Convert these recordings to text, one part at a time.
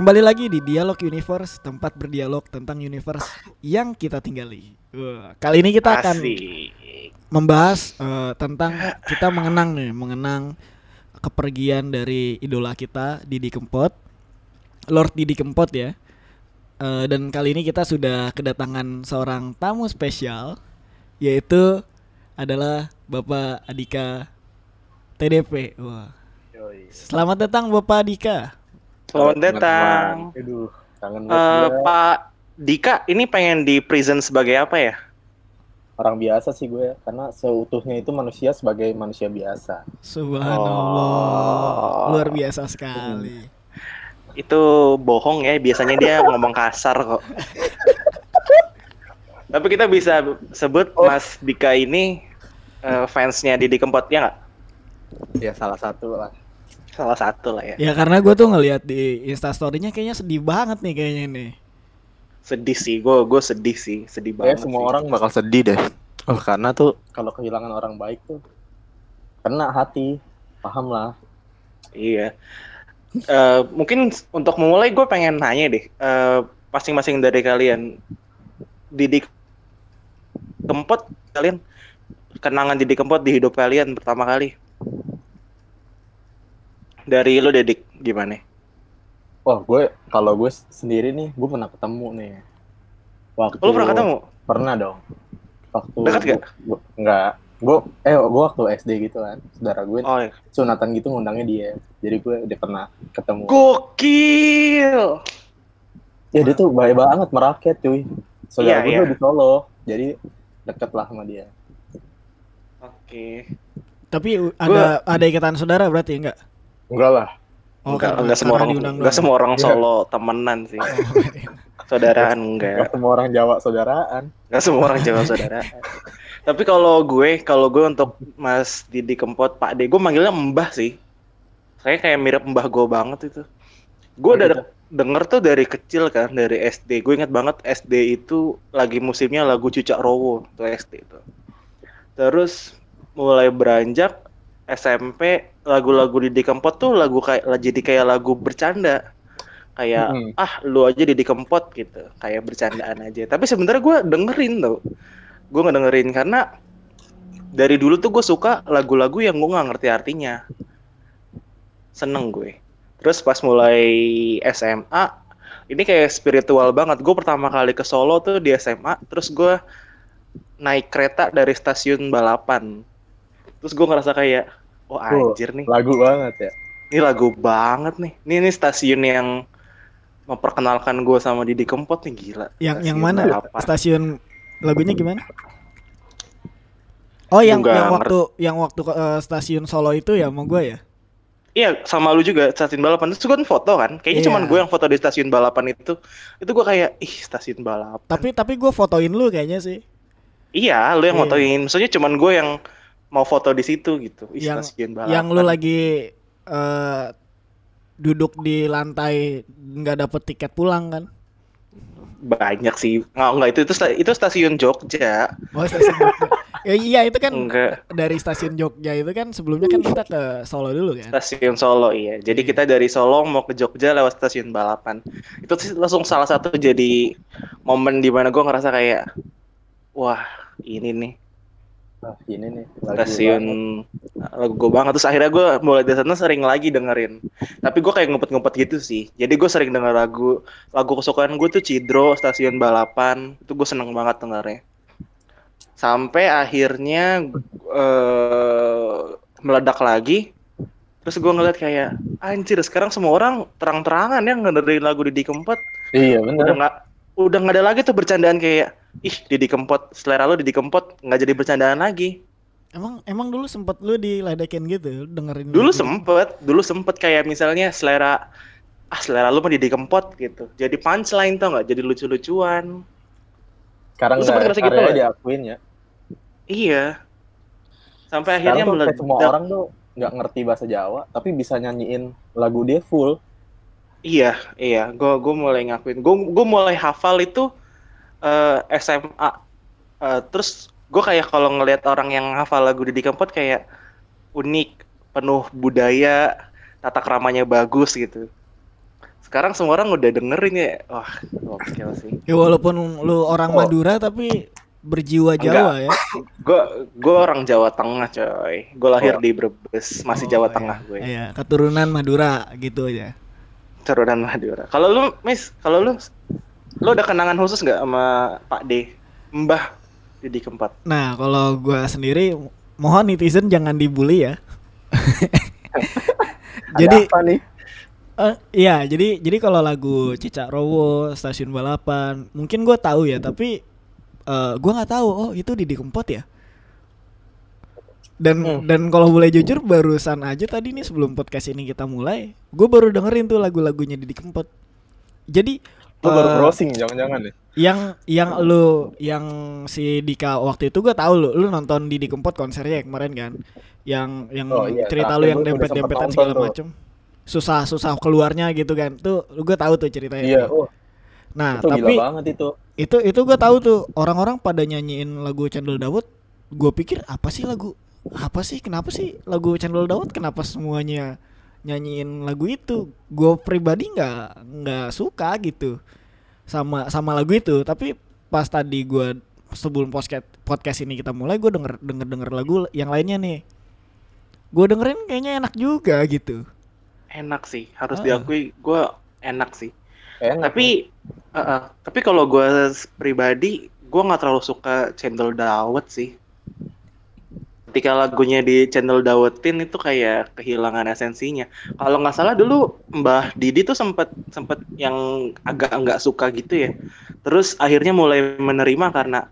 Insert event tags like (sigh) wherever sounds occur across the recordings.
kembali lagi di Dialog Universe, tempat berdialog tentang universe yang kita tinggali. Kali ini kita akan Asik. membahas eh, tentang kita mengenang nih, mengenang kepergian dari idola kita Didi Kempot, Lord Didi Kempot ya. Eh, dan kali ini kita sudah kedatangan seorang tamu spesial, yaitu adalah Bapak Adika TDP. Wah. Selamat datang Bapak Adika. Selamat datang. Aduh, kangen Eh, banget gue. Pak Dika, ini pengen di prison sebagai apa ya? Orang biasa sih gue, karena seutuhnya itu manusia sebagai manusia biasa. Subhanallah, Oh. luar biasa sekali. Itu bohong ya, biasanya dia (laughs) ngomong kasar kok. Tapi kita bisa sebut Oh. Mas Dika ini eh, fansnya Didi Kempot ya nggak? Ya salah satu lah. Salah satu lah ya. Ya karena gue tuh ngelihat di instastorynya kayaknya sedih banget nih kayaknya nih. Sedih sih, gue gue sedih sih, sedih Ya banget. semua sih. orang bakal sedih deh. Oh, karena tuh kalau kehilangan orang baik tuh kena hati, paham lah. Iya. Eh, mungkin untuk memulai gue pengen nanya deh, eh, masing-masing dari kalian, Didi Kempot, kalian kenangan Didi Kempot di hidup kalian pertama kali. Dari lu Dedik gimana? Wah, gue kalau gue sendiri nih, gue pernah ketemu nih. Waktu Lu pernah ketemu? Pernah dong. Waktu Dekat gak? Gue, enggak. Gue eh gue waktu SD gitu kan. Saudara gue Oh, iya. sunatan gitu ngundangnya dia. Jadi gue udah pernah ketemu. Gokil. Ya dia tuh baik banget merakyat cuy. Iya, Saudara gue iya. tuh di Solo. Jadi deket lah sama dia. Oke. Tapi u- ada ada ikatan saudara berarti enggak? Enggak lah. Oh, enggak, karena- enggak semua orang, enggak semua orang Iya. Solo temenan sih. Saudaraan enggak. Enggak semua orang Jawa saudaraan. Nggak semua orang Jawa saudara. (laughs) Tapi kalau gue, kalau gue untuk Mas Didi Kempot, Pak D, gue manggilnya Mbah sih. Saya kayak mirip Mbah gue banget itu. Gue Oh, udah gitu. de- denger tuh dari kecil kan, dari SD. Gue inget banget SD itu lagi musimnya lagu Cucak Rowo tuh SD itu. Terus mulai beranjak SMP lagu-lagu Didi Kempot tuh lagu kayak jadi kayak lagu bercanda. Kayak Mm-mm. ah lu aja Didi Kempot gitu. Kayak bercandaan aja. Tapi sebenarnya gue dengerin tuh gue ngedengerin karena dari dulu tuh gue suka lagu-lagu yang gue nggak ngerti artinya. Seneng gue. Terus pas mulai SMA ini kayak spiritual banget. Gue pertama kali ke Solo tuh di SMA terus gue naik kereta dari stasiun balapan. Terus gue ngerasa kayak oh anjir nih Lagu banget ya. ini lagu banget nih. Ini ini stasiun yang memperkenalkan gue sama Didi Kempot nih gila. Yang yang mana? balapan. Stasiun lagunya gimana? Oh, yang yang waktu yang waktu eh, stasiun Solo itu ya mau gue ya? Iya, sama lu juga stasiun balapan. Terus gue kan foto kan. Kayaknya Iya. cuman gue yang foto di stasiun balapan itu. Itu gue kayak, ih stasiun balapan. Tapi tapi gue fotoin lu kayaknya sih. Iya, lu yang Iya. fotoin. Maksudnya cuman gue yang mau foto di situ gitu. Ih, Yang- balapan. Yang lu lagi eh duduk di lantai nggak dapet tiket pulang kan? banyak sih. Nggak, enggak itu itu itu stasiun Jogja. Oh stasiun Jogja. (laughs) ya, iya itu kan Enggak, dari stasiun Jogja itu kan sebelumnya kan kita ke Solo dulu kan? stasiun Solo iya. Jadi kita dari Solo mau ke Jogja lewat stasiun balapan. Itu sih langsung salah satu jadi momen di mana gue ngerasa kayak wah, ini nih Nah, ini nih lagu stasiun lagu gue banget. Terus akhirnya gue mulai dari sana sering lagi dengerin. Tapi gue kayak ngumpet-ngumpet gitu sih. Jadi gue sering denger lagu lagu kesukaan gue tuh Cidro stasiun balapan. Itu gue seneng banget dengernya. Sampai akhirnya eh meledak lagi. Terus gue ngeliat kayak anjir sekarang semua orang terang-terangan ya ngedengerin lagu Didi Kempot Iya udah bener. nggak udah nggak ada lagi tuh bercandaan kayak ih Didi Kempot selera lo Didi Kempot nggak jadi bercandaan lagi Emang emang dulu sempet lu diledekin gitu dengerin Dulu gitu? sempet, dulu sempet kayak misalnya selera ah selera lu mah Didi Kempot gitu. Jadi punchline tau nggak? Jadi lucu-lucuan. Sekarang Lu sempet nggak ngerasa gitu nggak? diakuin ya. Iya. Sampai Sekarang akhirnya meledak. semua orang tuh nggak ngerti bahasa Jawa, tapi bisa nyanyiin lagu dia full. Iya, iya. Gue gue mulai ngakuin. Gue gue mulai hafal itu eh, SMA. Eh, terus gue kayak kalau ngelihat orang yang hafal lagu Didi Kempot kayak unik, penuh budaya, tata keramanya bagus gitu. sekarang semua orang udah dengerin ya. Wah, gokil sih. Ya walaupun lu orang Oh. Madura tapi berjiwa Enggak. Jawa ya. Gue gue orang Jawa Tengah coy. Gue lahir Oh. di Brebes, masih Oh, Jawa iya. Tengah gue. Iya, keturunan Madura gitu aja. Turunan Madura. Kalau lu, Miss, kalau lu, lu ada kenangan khusus nggak sama Pak D, Mbah Didi Kempot? Nah, kalau gua sendiri mohon netizen jangan dibully ya. (laughs) jadi apa nih? eh, iya, jadi jadi kalau lagu Cicak Rowo, Stasiun Balapan, mungkin gua tahu ya, tapi eh, gua nggak tahu oh itu Didi Kempot ya. Dan Hmm. dan kalau boleh jujur barusan aja tadi nih sebelum podcast ini kita mulai, gue baru dengerin tuh lagu-lagunya Didi Kempot. Jadi Lu baru eh, browsing jangan-jangan nih. yang yang lu yang si Dika waktu itu gue tahu lu lu nonton Didi Kempot konsernya kemarin kan? Yang yang Oh, iya, cerita lu yang gua udah dempet sempet dempetan nonton segala tuh. macem susah susah keluarnya gitu kan? Tuh gue tahu tuh ceritanya. Iya, oh, nah itu tapi gila banget itu. itu itu gue tahu tuh. Orang-orang pada nyanyiin lagu Cendol Dawet gue pikir apa sih lagu? Apa sih? Kenapa sih lagu Cendol Dawet kenapa semuanya nyanyiin lagu itu gue pribadi nggak nggak suka gitu sama sama lagu itu tapi pas tadi gue sebelum podcast podcast ini kita mulai gue denger denger denger lagu yang lainnya nih gue dengerin kayaknya enak juga gitu Enak sih, harus Ah. diakui gue enak sih. Enak. Tapi, eh, eh, tapi kalau gue pribadi, gue nggak terlalu suka cendol dawet sih. Ketika lagunya di channel dawetin itu kayak kehilangan esensinya. Kalau nggak salah dulu Mbah Didi tuh sempet sempet yang agak nggak suka gitu ya. Terus akhirnya mulai menerima karena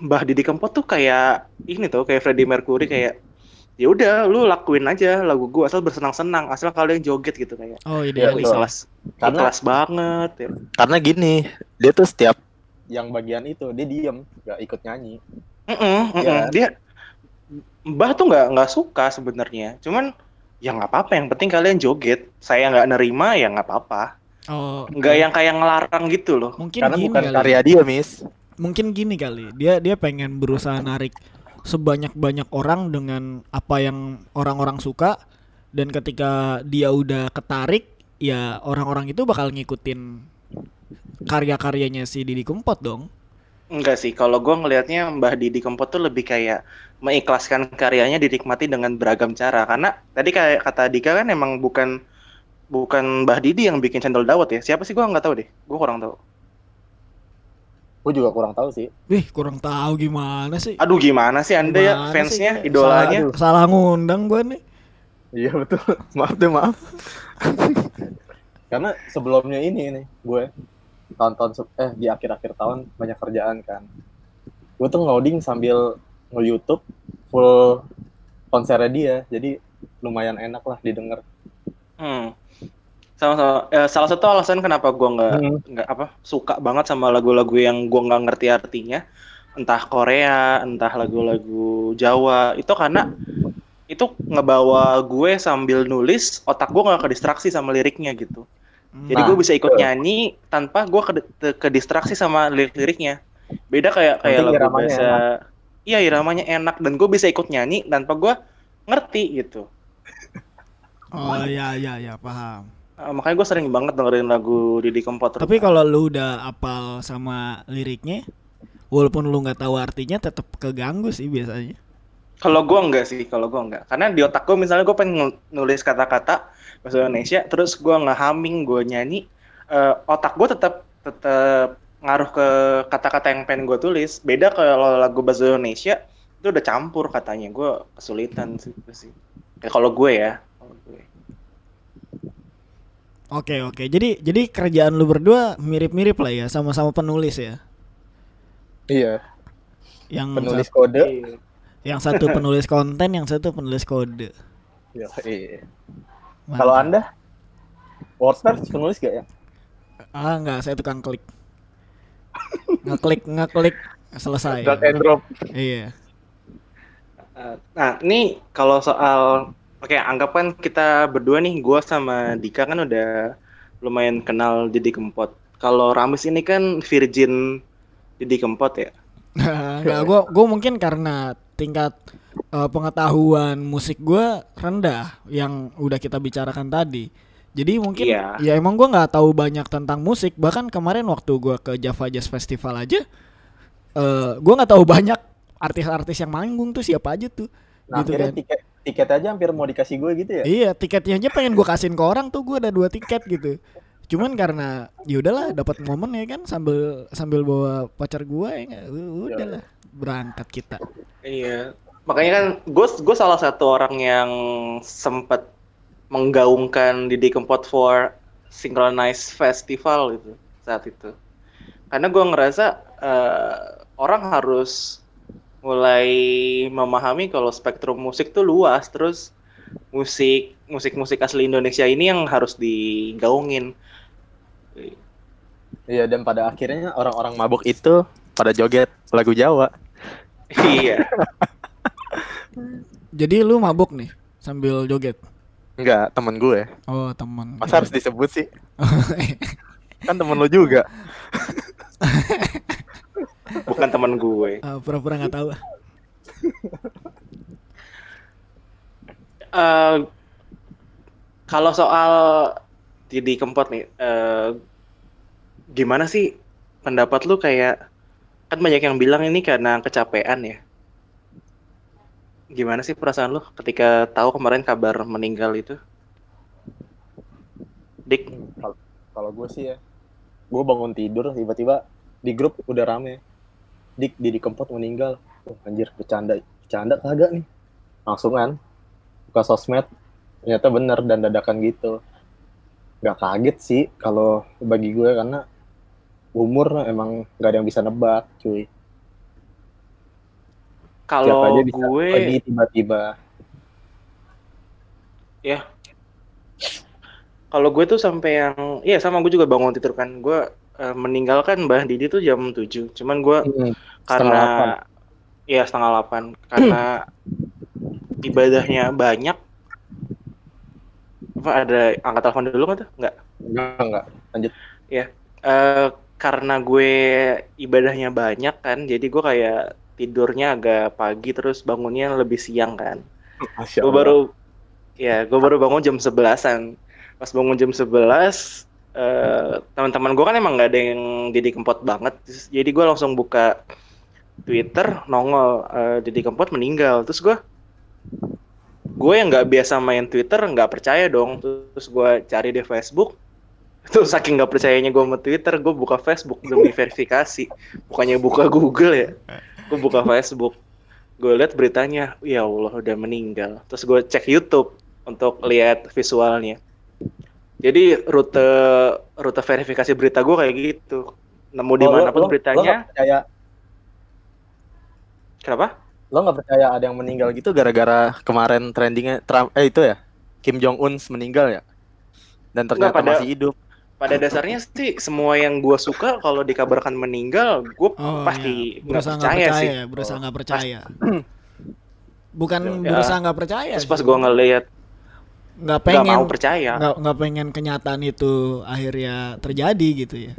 Mbah Didi Kempot tuh kayak ini tuh kayak Freddie Mercury kayak ya udah lu lakuin aja lagu gua asal bersenang-senang asal kalian joget gitu kayak oh Iya, idealis ya. ikhlas Karena- ikhlas banget ya. Karena gini, dia tuh setiap yang bagian itu dia diem, nggak ikut nyanyi. Mm-mm, mm-mm. Iya. Dia Mbah tuh nggak nggak suka sebenarnya. Cuman ya nggak apa-apa. Yang penting kalian joget. Saya nggak nerima ya nggak apa-apa. oh Nggak yang kayak ngelarang gitu loh. mungkin Karena gini bukan kali. karya dia, Miss. mungkin gini kali dia dia pengen berusaha narik sebanyak banyak orang dengan apa yang orang-orang suka dan ketika dia udah ketarik ya orang-orang itu bakal ngikutin karya-karyanya si Didi Kempot dong Enggak sih. Kalau gua ngelihatnya Mbah Didi Kempot tuh lebih kayak mengikhlaskan karyanya dinikmati dengan beragam cara. Karena tadi kayak kata Dika kan emang bukan bukan Mbah Didi yang bikin channel dawet ya. Siapa sih gua nggak tahu deh. Gua kurang tahu. Gue juga kurang tahu sih. Wih kurang tahu gimana sih Aduh gimana sih Anda ya Gimana fansnya, sih? idolanya? Aduh. salah ngundang gue nih Iya betul. (laughs) maaf deh maaf. (laughs) Karena sebelumnya ini nih gue tonton eh di akhir-akhir tahun banyak kerjaan kan. Gue tuh ngoding sambil nge-YouTube full konsernya dia. Jadi lumayan enak lah didengar. Hmm. Sama-sama. Eh, salah satu alasan kenapa gua nggak Hmm. nggak apa suka banget sama lagu-lagu yang gua nggak ngerti artinya, entah Korea, entah lagu-lagu Jawa, itu karena itu ngebawa gue sambil nulis, otak gue nggak kedistraksi sama liriknya gitu. Jadi Nah, gue bisa ikut nyanyi tanpa gue ke, kedistraksi sama lirik-liriknya. Beda kayak kayak lagu iramanya bahasa, iya iramanya enak dan gue bisa ikut nyanyi tanpa gue ngerti gitu. oh ya ya ya paham Eh, makanya gue sering banget dengerin lagu Didi Kempot. Tapi kalau lu udah apal sama liriknya, walaupun lu nggak tahu artinya, tetap keganggu sih biasanya. Kalau gue enggak sih, kalau gue enggak. Karena di otak gue misalnya gue pengen nul- nulis kata-kata bahasa Indonesia, terus gue nge-humming, gue nyanyi, eh, otak gue tetap tetap ngaruh ke kata-kata yang pengen gue tulis. Beda kalau lagu bahasa Indonesia itu udah campur katanya, gue kesulitan sih. itu sih. Ya, kalau gue ya. kalau gue. Oke oke, jadi jadi kerjaan lu berdua mirip-mirip lah ya, sama-sama penulis ya. Iya. Yang Penulis sat- kode. Yang satu penulis konten, yang satu penulis kode. Iya. iya. Kalau anda WordPress penulis gak ya? ah nggak, saya tukang klik. Ngeklik ngeklik selesai. Drag and drop. Iya. Eh, Nah, ini kalau soal oke, anggapkan kita berdua nih, gua sama Dika kan udah lumayan kenal Didi Kempot. Kalau Ramis ini kan virgin Didi Kempot ya. (laughs) Nggak, gua gua mungkin karena tingkat eh, pengetahuan musik gua rendah yang udah kita bicarakan tadi. Jadi mungkin Iya. ya emang gua nggak tahu banyak tentang musik. Bahkan kemarin waktu gua ke Java Jazz Festival aja, eh gua nggak tahu banyak artis-artis yang manggung tuh siapa aja tuh. Nah, gitu kan. tiket tiket aja hampir mau dikasih gue gitu ya. Iya, tiketnya aja pengen gua kasihin ke orang tuh gua ada dua tiket gitu. Cuman karena ya udahlah dapat momen ya kan sambil sambil bawa pacar gua ya udahlah berangkat kita. Iya. Makanya kan gue gue salah satu orang yang sempat menggaungkan Didi Kempot for Synchronized Festival itu saat itu. Karena gue ngerasa eh, orang harus mulai memahami kalau spektrum musik tuh luas, terus musik musik musik asli Indonesia ini yang harus digaungin. Iya dan pada akhirnya orang-orang mabuk itu pada joget lagu Jawa. iya. (laughs) Jadi lu mabuk nih sambil joget. Enggak, temen gue. Oh, teman. Masa harus disebut sih? (laughs) Kan temen lo juga. (laughs) Bukan teman gue. Ah, pura-pura nggak tahu. Eh, kalau soal Didi Kempot nih, eh, gimana sih pendapat lu kayak kan banyak yang bilang ini karena kecapean ya. Gimana sih perasaan lu ketika tahu kemarin kabar meninggal itu? Dik, Kalau kalau gue sih ya, gue bangun tidur tiba-tiba di grup udah rame. Dik Didi Kempot meninggal. Oh, anjir bercanda, bercanda kagak nih. Langsung kan buka sosmed, ternyata bener dan dadakan gitu. Gak kaget sih kalau bagi gue karena umur emang gak ada yang bisa nebak, cuy. Kalau gue pergi tiba-tiba. kalau gue tuh sampai yang iya sama gue juga bangun tidur kan. Gue eh, meninggalkan Mbah Didi tuh jam 7. Cuman gue Hmm, karena iya setengah delapan karena ibadahnya banyak apa ada angkat telepon dulu nggak tuh nggak Enggak, enggak. Lanjut. Eh, karena gue ibadahnya banyak kan jadi gue kayak tidurnya agak pagi terus bangunnya lebih siang kan. Gue baru ya gue baru bangun jam sebelasan. Pas bangun jam sebelas eh, teman-teman gue kan emang nggak ada yang Didi Kempot banget. Jadi gue langsung buka Twitter nongol eh, Didi Kempot meninggal. Terus gue gue yang nggak biasa main Twitter nggak percaya dong. Terus gue cari di Facebook (laughs) terus saking nggak percayanya gue sama Twitter gue buka Facebook demi verifikasi. Bukannya buka Google ya gue buka Facebook. Gue lihat beritanya ya Allah udah meninggal. Terus gue cek YouTube untuk lihat visualnya. Jadi rute rute verifikasi berita gue kayak gitu. Nemu di Oh, lo- mana pun lo- Lo beritanya. nggak percaya, kenapa? Lo nggak percaya ada yang meninggal gitu gara-gara kemarin trendingnya Trump eh itu ya? Kim Jong Un meninggal ya? Dan ternyata pada- masih hidup pada dasarnya sih semua yang gue suka kalau dikabarkan meninggal gue Oh, pasti iya. nggak berusaha nggak percaya, percaya, sih berusaha nggak percaya. (clears throat) Bukan Ya. berusaha nggak percaya. terus sih. pas gue ngeliat nggak nggak pengen mau percaya nggak nggak pengen kenyataan itu akhirnya terjadi gitu ya.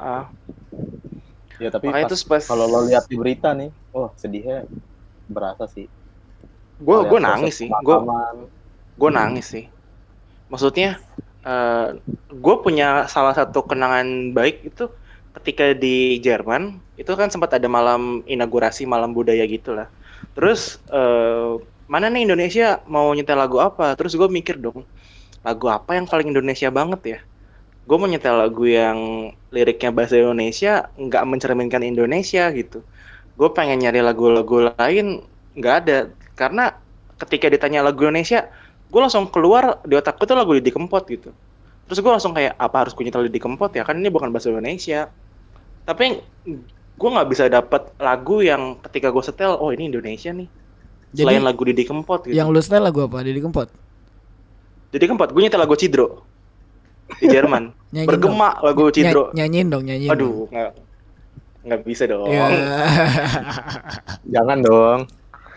Ah, ya tapi makanya pas, pas kalau lo lihat di berita nih oh sedihnya berasa sih gue gue nangis sih gue gue nangis sih maksudnya gue punya salah satu kenangan baik itu ketika di Jerman itu kan sempat ada malam inaugurasi malam budaya gitulah terus eh, mana nih Indonesia mau nyetel lagu apa? Terus gue mikir dong lagu apa yang paling Indonesia banget ya? Gue mau nyetel lagu yang liriknya bahasa Indonesia nggak mencerminkan Indonesia gitu. Gue pengen nyari lagu-lagu lain nggak ada. Karena ketika ditanya lagu Indonesia gue langsung keluar di otakku tuh lagu Didi Kempot gitu terus gue langsung kayak apa harus gue nyetel Didi Kempot ya kan ini bukan bahasa Indonesia tapi gue nggak bisa dapat lagu yang ketika gue setel oh ini Indonesia nih Jadi selain lagu Didi Kempot gitu yang lu setel lagu apa? Didi Kempot. Didi Kempot gue nyetel lagu Cidro di (laughs) Jerman Nyanyiin bergema lagu dong. Cidro Nya- nyanyiin dong, nyanyiin. dong. aduh nggak nggak bisa dong Ya. (laughs) (laughs) jangan dong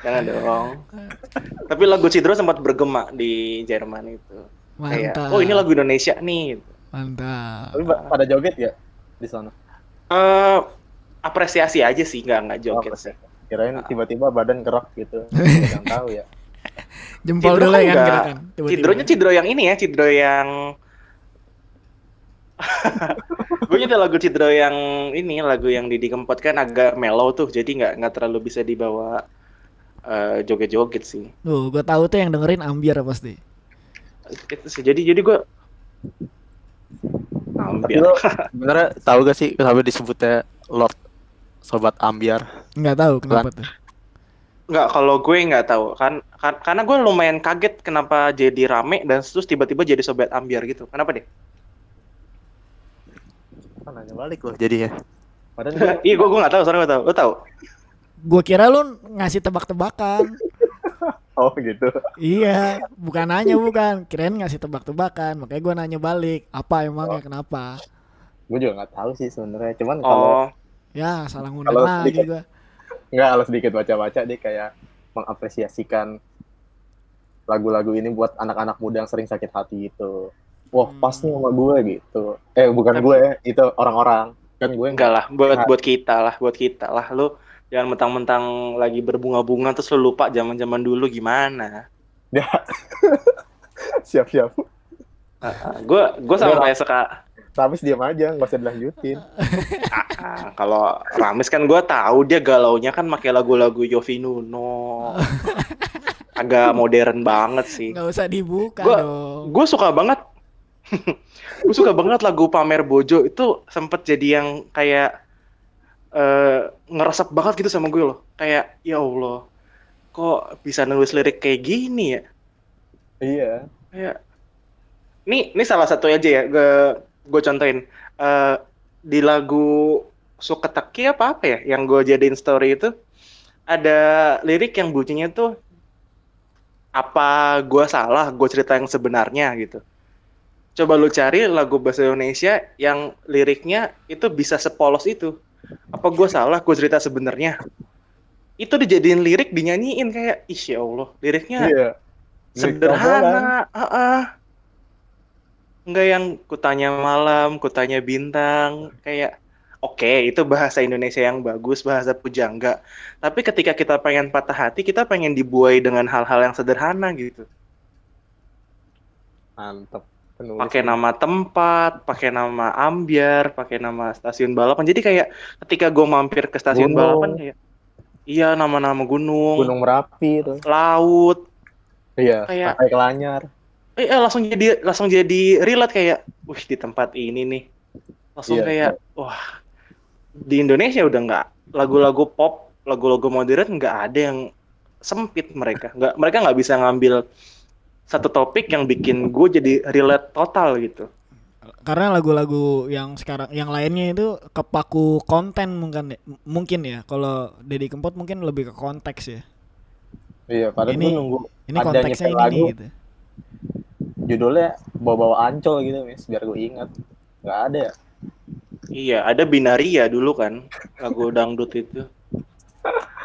jangan dong. Tapi lagu Cidro sempat bergema di Jerman itu. Kayak Mantap. oh ini lagu Indonesia nih. Gitu. Mantap. tapi pada joget ya di sana? Eh, apresiasi aja sih nggak nggak joget Oh, sih kirain tiba-tiba badan gerak gitu. (laughs) Nggak tahu ya. Jempol Cidro dulu kan ya kan gerakan. Cidronya Cidro yang ini ya, Cidro yang (laughs) gue nyetel lagu Cidro yang ini lagu yang Didi Kempot kan agak mellow tuh jadi nggak nggak terlalu bisa dibawa eh, joget-joget sih Tuh, gue tahu tuh yang dengerin ambiar pasti. itu sih jadi jadi gue lo Sebenarnya tahu gak sih kenapa disebutnya Lord Sobat Ambiar? Nggak tahu kenapa tuh. nggak kalau gue nggak tahu kan, kan karena gue lumayan kaget kenapa jadi rame dan terus tiba-tiba jadi sobat ambiar gitu kenapa deh Kan nanya balik loh jadinya. padahal gue iya gue gue nggak tahu soalnya gue tahu lo tahu Gue kira lu ngasih tebak-tebakan. (laughs) oh gitu iya, bukan nanya bukan. Kirain ngasih tebak-tebakan. Makanya gue nanya balik. Apa emangnya kenapa? gue juga nggak tahu sih sebenarnya cuman kalau oh Ya, salah ngundang lagi sedikit- gue. nggak kalau sedikit baca-baca dia kayak mengapresiasikan lagu-lagu ini buat anak-anak muda yang sering sakit hati itu wah Hmm. pas nih sama gue gitu eh bukan Tapi- gue itu orang-orang kan gue enggak lah buat Nah. buat kita lah buat kita lah lo jangan mentang-mentang lagi berbunga-bunga terus lo lupa zaman-zaman dulu gimana (laughs) siap-siap gue gue sama Udah. kayak suka tapi diam aja nggak usah dilanjutin Ah, kalau Ramis kan gue tahu dia galaunya kan pakai lagu-lagu Yofi Nuno. Agak modern banget sih. Nggak usah dibuka Gua- dong. Gue suka banget. (laughs) gue suka banget lagu Pamer Bojo itu sempet jadi yang kayak eh ngeresep banget gitu sama gue loh. Kayak ya Allah, kok bisa nulis lirik kayak gini ya? iya Kayak ini ini salah satu aja ya. Gue gue contohin Eh di lagu Suketeki apa apa ya yang gue jadiin story itu ada lirik yang bunyinya tuh apa gue salah gue cerita yang sebenarnya gitu. Coba lu cari lagu bahasa Indonesia yang liriknya itu bisa sepolos itu. Apa gue salah gue cerita sebenarnya? Itu dijadiin lirik dinyanyiin kayak ih ya Allah liriknya iya. Sederhana ah ah. nggak yang kutanya malam kutanya bintang kayak oke itu bahasa Indonesia yang bagus bahasa pujangga. Tapi ketika kita pengen patah hati kita pengen dibuai dengan hal-hal yang sederhana gitu. Mantep pakai nama tempat pakai nama ambiar pakai nama stasiun balapan. Jadi kayak ketika gue mampir ke stasiun Gunung. balapan kayak iya nama-nama gunung, gunung merapi itu. Laut. Iya Kayak- pakai kelanyar. Eh, eh, langsung jadi langsung jadi relate kayak wih di tempat ini nih. Langsung Iya, kayak wah di Indonesia udah nggak lagu-lagu pop lagu-lagu modern nggak ada yang sempit mereka. Nggak mereka nggak bisa ngambil satu topik yang bikin gue jadi relate total gitu Karena lagu-lagu yang sekarang yang lainnya itu kepaku konten mungkin ya- mungkin ya. Kalau Deddy Kempot mungkin lebih ke konteks ya. iya padahal Ini- gue nunggu Ini konteksnya ini lagu. nih gitu. judulnya bawa-bawa ancol gitu mis biar gue ingat nggak ada ya iya ada binaria dulu kan lagu dangdut itu (laughs)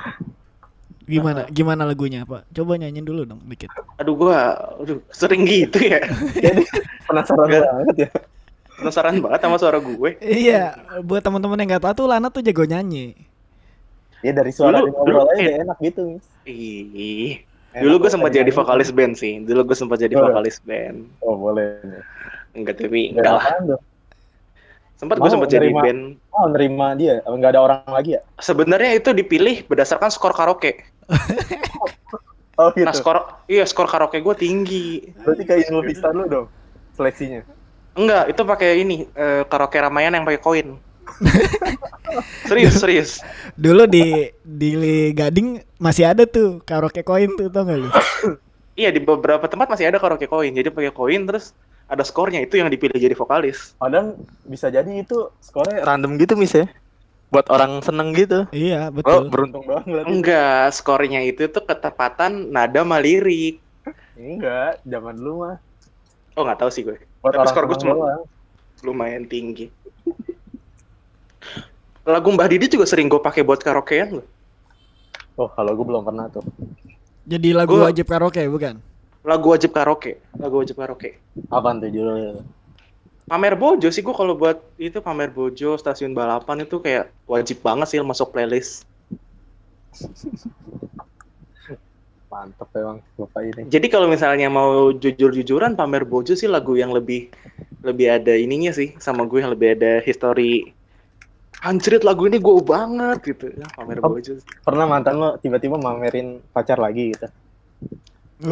Gimana gimana lagunya, Pak? Coba nyanyiin dulu dong dikit. aduh gua aduh sering gitu ya (laughs) jadi penasaran banget ya penasaran banget sama suara gue Iya, buat teman-teman yang nggak tahu tuh Lana tuh jago nyanyi. ya dari suara Dulu- ngobrol dulu aja udah enak gitu mis ih Dulu gue sempat dari jadi vokalis band sih. Dulu gue sempat jadi Oh. vokalis band. oh boleh. Enggak tapi enggak lah. Sempat gue sempat jadi band. oh nerima dia nggak ada orang lagi ya Sebenarnya itu dipilih berdasarkan skor karaoke. (laughs) oh gitu Nah skor iya skor karaoke gue tinggi. berarti kayak Inul Vista lu dong seleksinya Enggak, itu pakai ini eh, karaoke Ramayana yang pakai koin. (laughs) serius serius. Dulu di di Gading masih ada tuh karaoke koin tuh tau gak lu? (coughs) Iya di beberapa tempat masih ada karaoke koin. Jadi pakai koin terus ada skornya itu yang dipilih jadi vokalis. padahal bisa jadi itu skornya Random gitu mis ya. Buat orang seneng gitu. Iya, Oh, betul. beruntung. untung banget. Enggak, skornya itu tuh ketepatan nada sama lirik. enggak zaman dulu mah Oh nggak tahu sih gue. buat Tapi skor gue cuma- lumayan tinggi. Lagu Mbah Didi juga sering gue pakai buat karaokean loh. oh kalau gue belum pernah tuh Jadi lagu Gua- wajib karaoke bukan? Lagu wajib karaoke, lagu wajib karaoke. apaan tuh judulnya Pamer Bojo sih gue kalau buat itu Pamer Bojo, stasiun balapan itu kayak wajib banget sih masuk playlist. (laughs) Mantep emang bapak ini. Jadi kalau misalnya mau jujur-jujuran pamer bojo sih lagu yang lebih lebih ada ininya sih sama gue yang lebih ada history. Anjrit lagu ini gue banget gitu. Ya, pamer Oh. bojo. Pernah mantan lo tiba-tiba mamerin pacar lagi gitu? (laughs)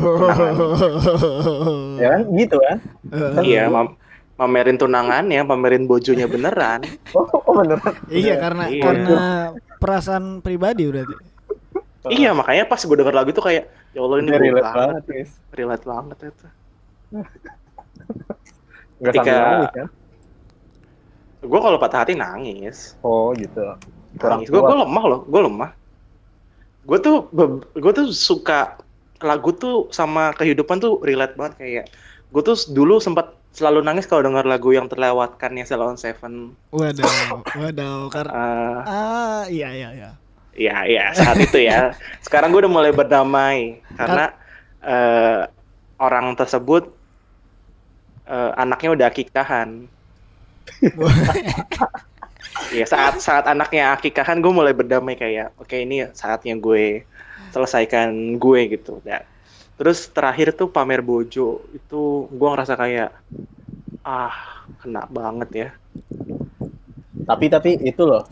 Ya kan? Gitu kan? Iya, mam- pamerin tunangannya, pamerin bojonya beneran. (laughs) Oh, oh beneran. Iya karena Iya. karena perasaan pribadi berarti. Iya, makanya pas gue denger lagu itu kayak ya Allah ini gue relate banget. banget, guys. Relate banget itu. (laughs) Nggak Ketika- nangis kan? Gue kalau patah hati nangis. Oh gitu. Kurang Nangis. Gue gue lemah loh, gue lemah. Gue tuh gue tuh suka lagu tuh sama kehidupan tuh relate banget kayak gue tuh dulu sempat selalu nangis kalau denger lagu yang terlewatkan ya Salon Seven. Waduh, waduh karena (laughs) Eh, ah iya iya iya. Iya, iya, saat itu ya. (laughs) Sekarang gue udah mulai berdamai karena eh, orang tersebut eh, anaknya udah akikahan. (laughs) Iya, saat saat anaknya akikahan gue mulai berdamai kayak, oke ini saatnya gue selesaikan gue gitu. Ya. Terus terakhir tuh pamer bojo itu gue ngerasa kayak ah kena banget ya. Tapi tapi itu loh.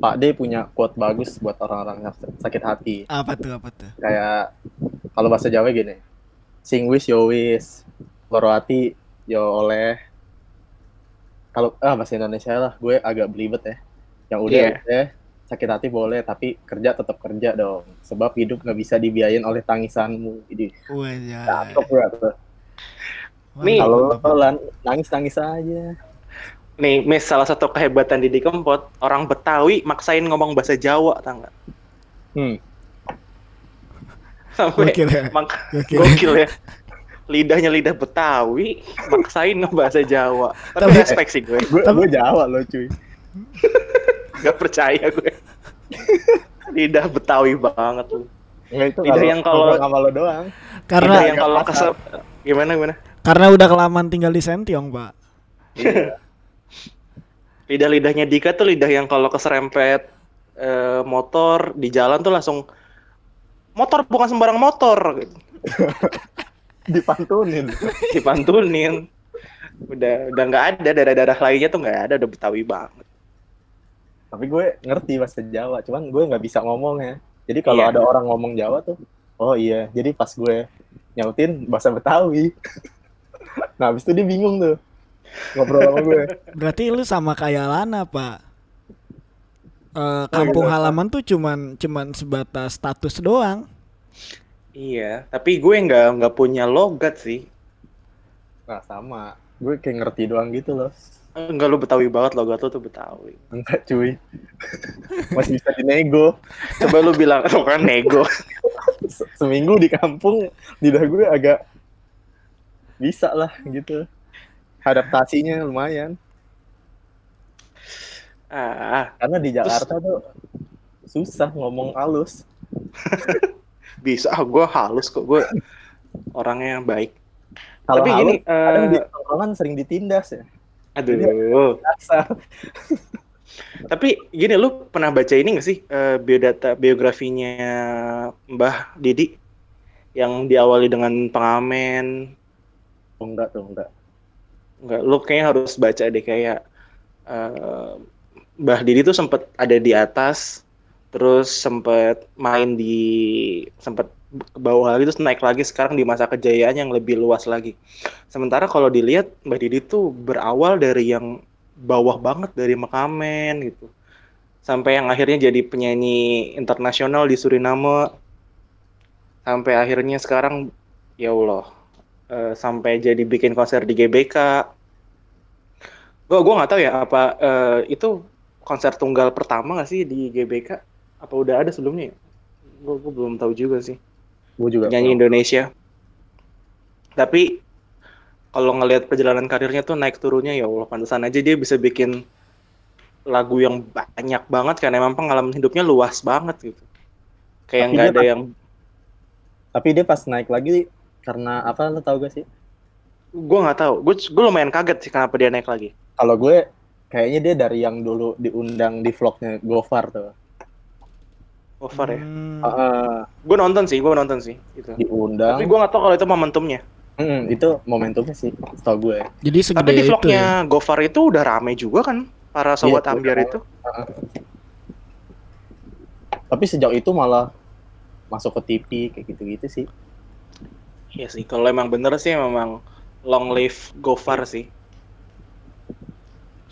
Pak D punya quote bagus buat orang-orang yang sakit hati. Apa tuh apa tuh? Kayak kalau bahasa Jawa gini. Sing wis yo wis. Loro hati yo oleh. Kalau ah bahasa Indonesia lah, gue agak belibet ya. Yang udah Iya. udah sakit hati boleh, tapi kerja tetap kerja dong. Sebab hidup nggak bisa dibiayain oleh tangisanmu. Jadi ya. cakep ya tuh. Nih, Kalau lo lan- nangis-nangis aja. Nih, Miss, salah satu kehebatan Didi Kempot, orang Betawi maksain ngomong bahasa Jawa, tau nggak? Hmm. Sampai Gokil ya. mak Gokil. gokil ya. Lidahnya lidah Betawi, maksain ngomong bahasa Jawa. Tapi Tapi- respect sih gue, gue Jawa loh cuy. (laughs) gak percaya gue. Lidah Betawi banget lu. Enggak itu Lidah yang kalau- sama lo doang. Karena Lidah yang kalau kesel gimana gimana? karena udah kelamaan tinggal di Sentiong, Pak. Lidah-lidahnya Dika tuh lidah yang kalau keserempet eh, motor di jalan tuh langsung motor bukan sembarang motor gitu. (laughs) Dipantunin. dipantunin udah udah nggak ada daerah-daerah lainnya tuh nggak ada udah betawi banget Tapi gue ngerti bahasa Jawa, cuman gue nggak bisa ngomong ya. Jadi kalau Iya. ada orang ngomong Jawa tuh, oh iya. Jadi pas gue nyautin bahasa Betawi. (laughs) nah, habis itu dia bingung tuh. Ngobrol sama gue. Berarti lu sama kayak Lana, Pak. Eh, kampung iya. halaman tuh cuman cuman sebatas status doang. iya tapi gue nggak nggak punya logat sih Nah, sama. Gue kayak ngerti doang gitu loh. Enggak lu betawi banget logat lu tuh betawi Enggak cuy. (laughs) Masih bisa dinego. coba lu bilang lu kan nego Se- Seminggu di kampung, lidah gue agak bisa lah gitu. Adaptasinya lumayan. ah Karena di Jakarta tuh susah ngomong halus. (laughs) bisa ah gue halus kok gue orangnya yang baik Kalau tapi halus, gini kadang di eh, sering ditindas ya. Aduh. (laughs) Tapi gini lu pernah baca ini gak sih eh, biodata biografinya Mbah Didi? Yang diawali dengan pengamen? Oh, enggak tuh, enggak. Enggak, lu kayaknya harus baca deh kayak eh, Mbah Didi tuh sempet ada di atas, terus sempet main di sempet ke bawah lagi terus naik lagi sekarang di masa kejayaan yang lebih luas lagi. Sementara kalau dilihat Mbah Didi tuh berawal dari yang bawah banget dari Mekamen gitu. Sampai yang akhirnya jadi penyanyi internasional di Suriname. Sampai akhirnya sekarang ya Allah eh, sampai jadi bikin konser di GBK. Gue gue nggak tahu ya apa eh, itu konser tunggal pertama nggak sih di GBK? Apa udah ada sebelumnya? Gue belum tahu juga sih. Gue juga. Nyanyi Indonesia. Tapi kalau ngelihat perjalanan karirnya tuh naik turunnya ya Allah pantesan aja dia bisa bikin lagu yang banyak banget karena emang pengalaman hidupnya luas banget gitu. Kayak nggak ada pas- yang Tapi dia pas naik lagi karena apa lo tau gak sih? gue nggak tahu. Gue gue lumayan kaget sih kenapa dia naik lagi. Kalau gue kayaknya dia dari yang dulu diundang di vlognya Gofar tuh. Gofar ya. Hmm. Heeh, Gue nonton sih, gue nonton sih itu. diundang. Tapi gue nggak tahu kalau itu momentumnya. Mm, itu momentumnya sih, setahu gue. Jadi segede Tapi di itu vlognya ya. Gofar itu udah rame juga kan para sobat Iya, ambiar itu. Tapi sejak itu malah masuk ke TV kayak gitu-gitu sih. Iya sih, kalau emang bener sih memang long live Gofar sih.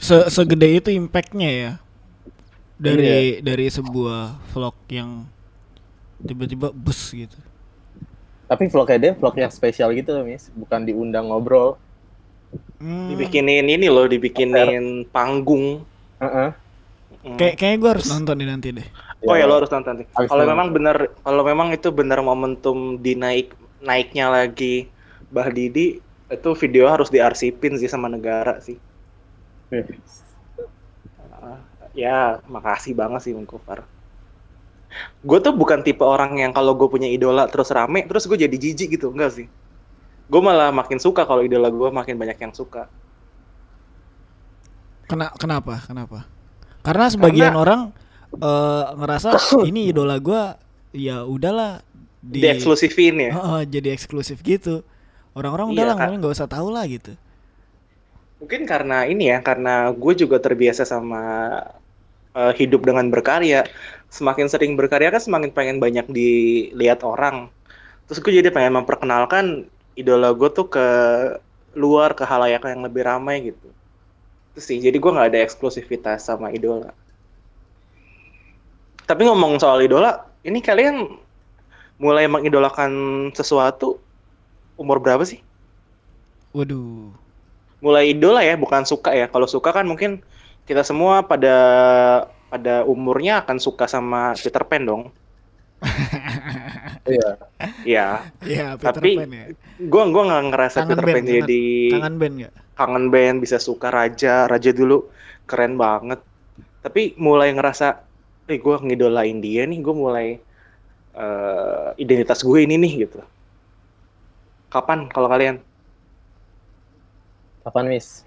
Se segede itu impactnya ya. Dari dari sebuah vlog yang tiba-tiba bus gitu. Tapi vlognya dia vlog yang spesial gitu loh, Mis. Bukan diundang ngobrol. Hmm. Dibikinin ini loh, dibikinin panggung. Heeh. Hmm. Kayak kayaknya gue harus nonton nih nanti deh. Oh ya lo harus nonton Kalau memang bener, kalau memang itu bener momentum dinaik naiknya lagi Bah Didi, itu video harus diarsipin sih sama negara sih. Ah, ya, makasih banget sih Bung. Gue tuh bukan tipe orang yang kalau gue punya idola terus rame, terus gue jadi jijik gitu, enggak sih. Gue malah makin suka kalau idola gue makin banyak yang suka. Kena kenapa? Kenapa? Karena sebagian Karena- orang eh, ngerasa (coughs) ini idola gua ya udahlah di Dieksklusifin ya. Heeh, jadi eksklusif gitu. Orang-orang Iya, udahlah Kak. nggak usah tahu lah gitu. Mungkin karena ini ya, karena gue juga terbiasa sama eh, hidup dengan berkarya. Semakin sering berkarya kan semakin pengen banyak dilihat orang. Terus gue jadi pengen memperkenalkan idola gue tuh ke luar, ke halayak yang lebih ramai gitu. Itu sih, jadi gue nggak ada eksklusivitas sama idola. Tapi ngomong soal idola, ini kalian mulai mengidolakan sesuatu umur berapa sih? Waduh. Mulai idola ya, bukan suka ya. Kalau suka kan mungkin kita semua pada pada umurnya akan suka sama Peter Pan dong. Iya. Iya, Iya, Peter Tapi- Pan ya. gua gua nggak ngerasa Kangen Peter band, Pan jadi Kangen band nggak? kangen band bisa suka Raja, Raja dulu keren banget. Tapi mulai ngerasa, eh gua ngidolain dia nih, gue mulai eh, identitas gue ini nih gitu. Kapan kalau kalian? Kapan, Mis?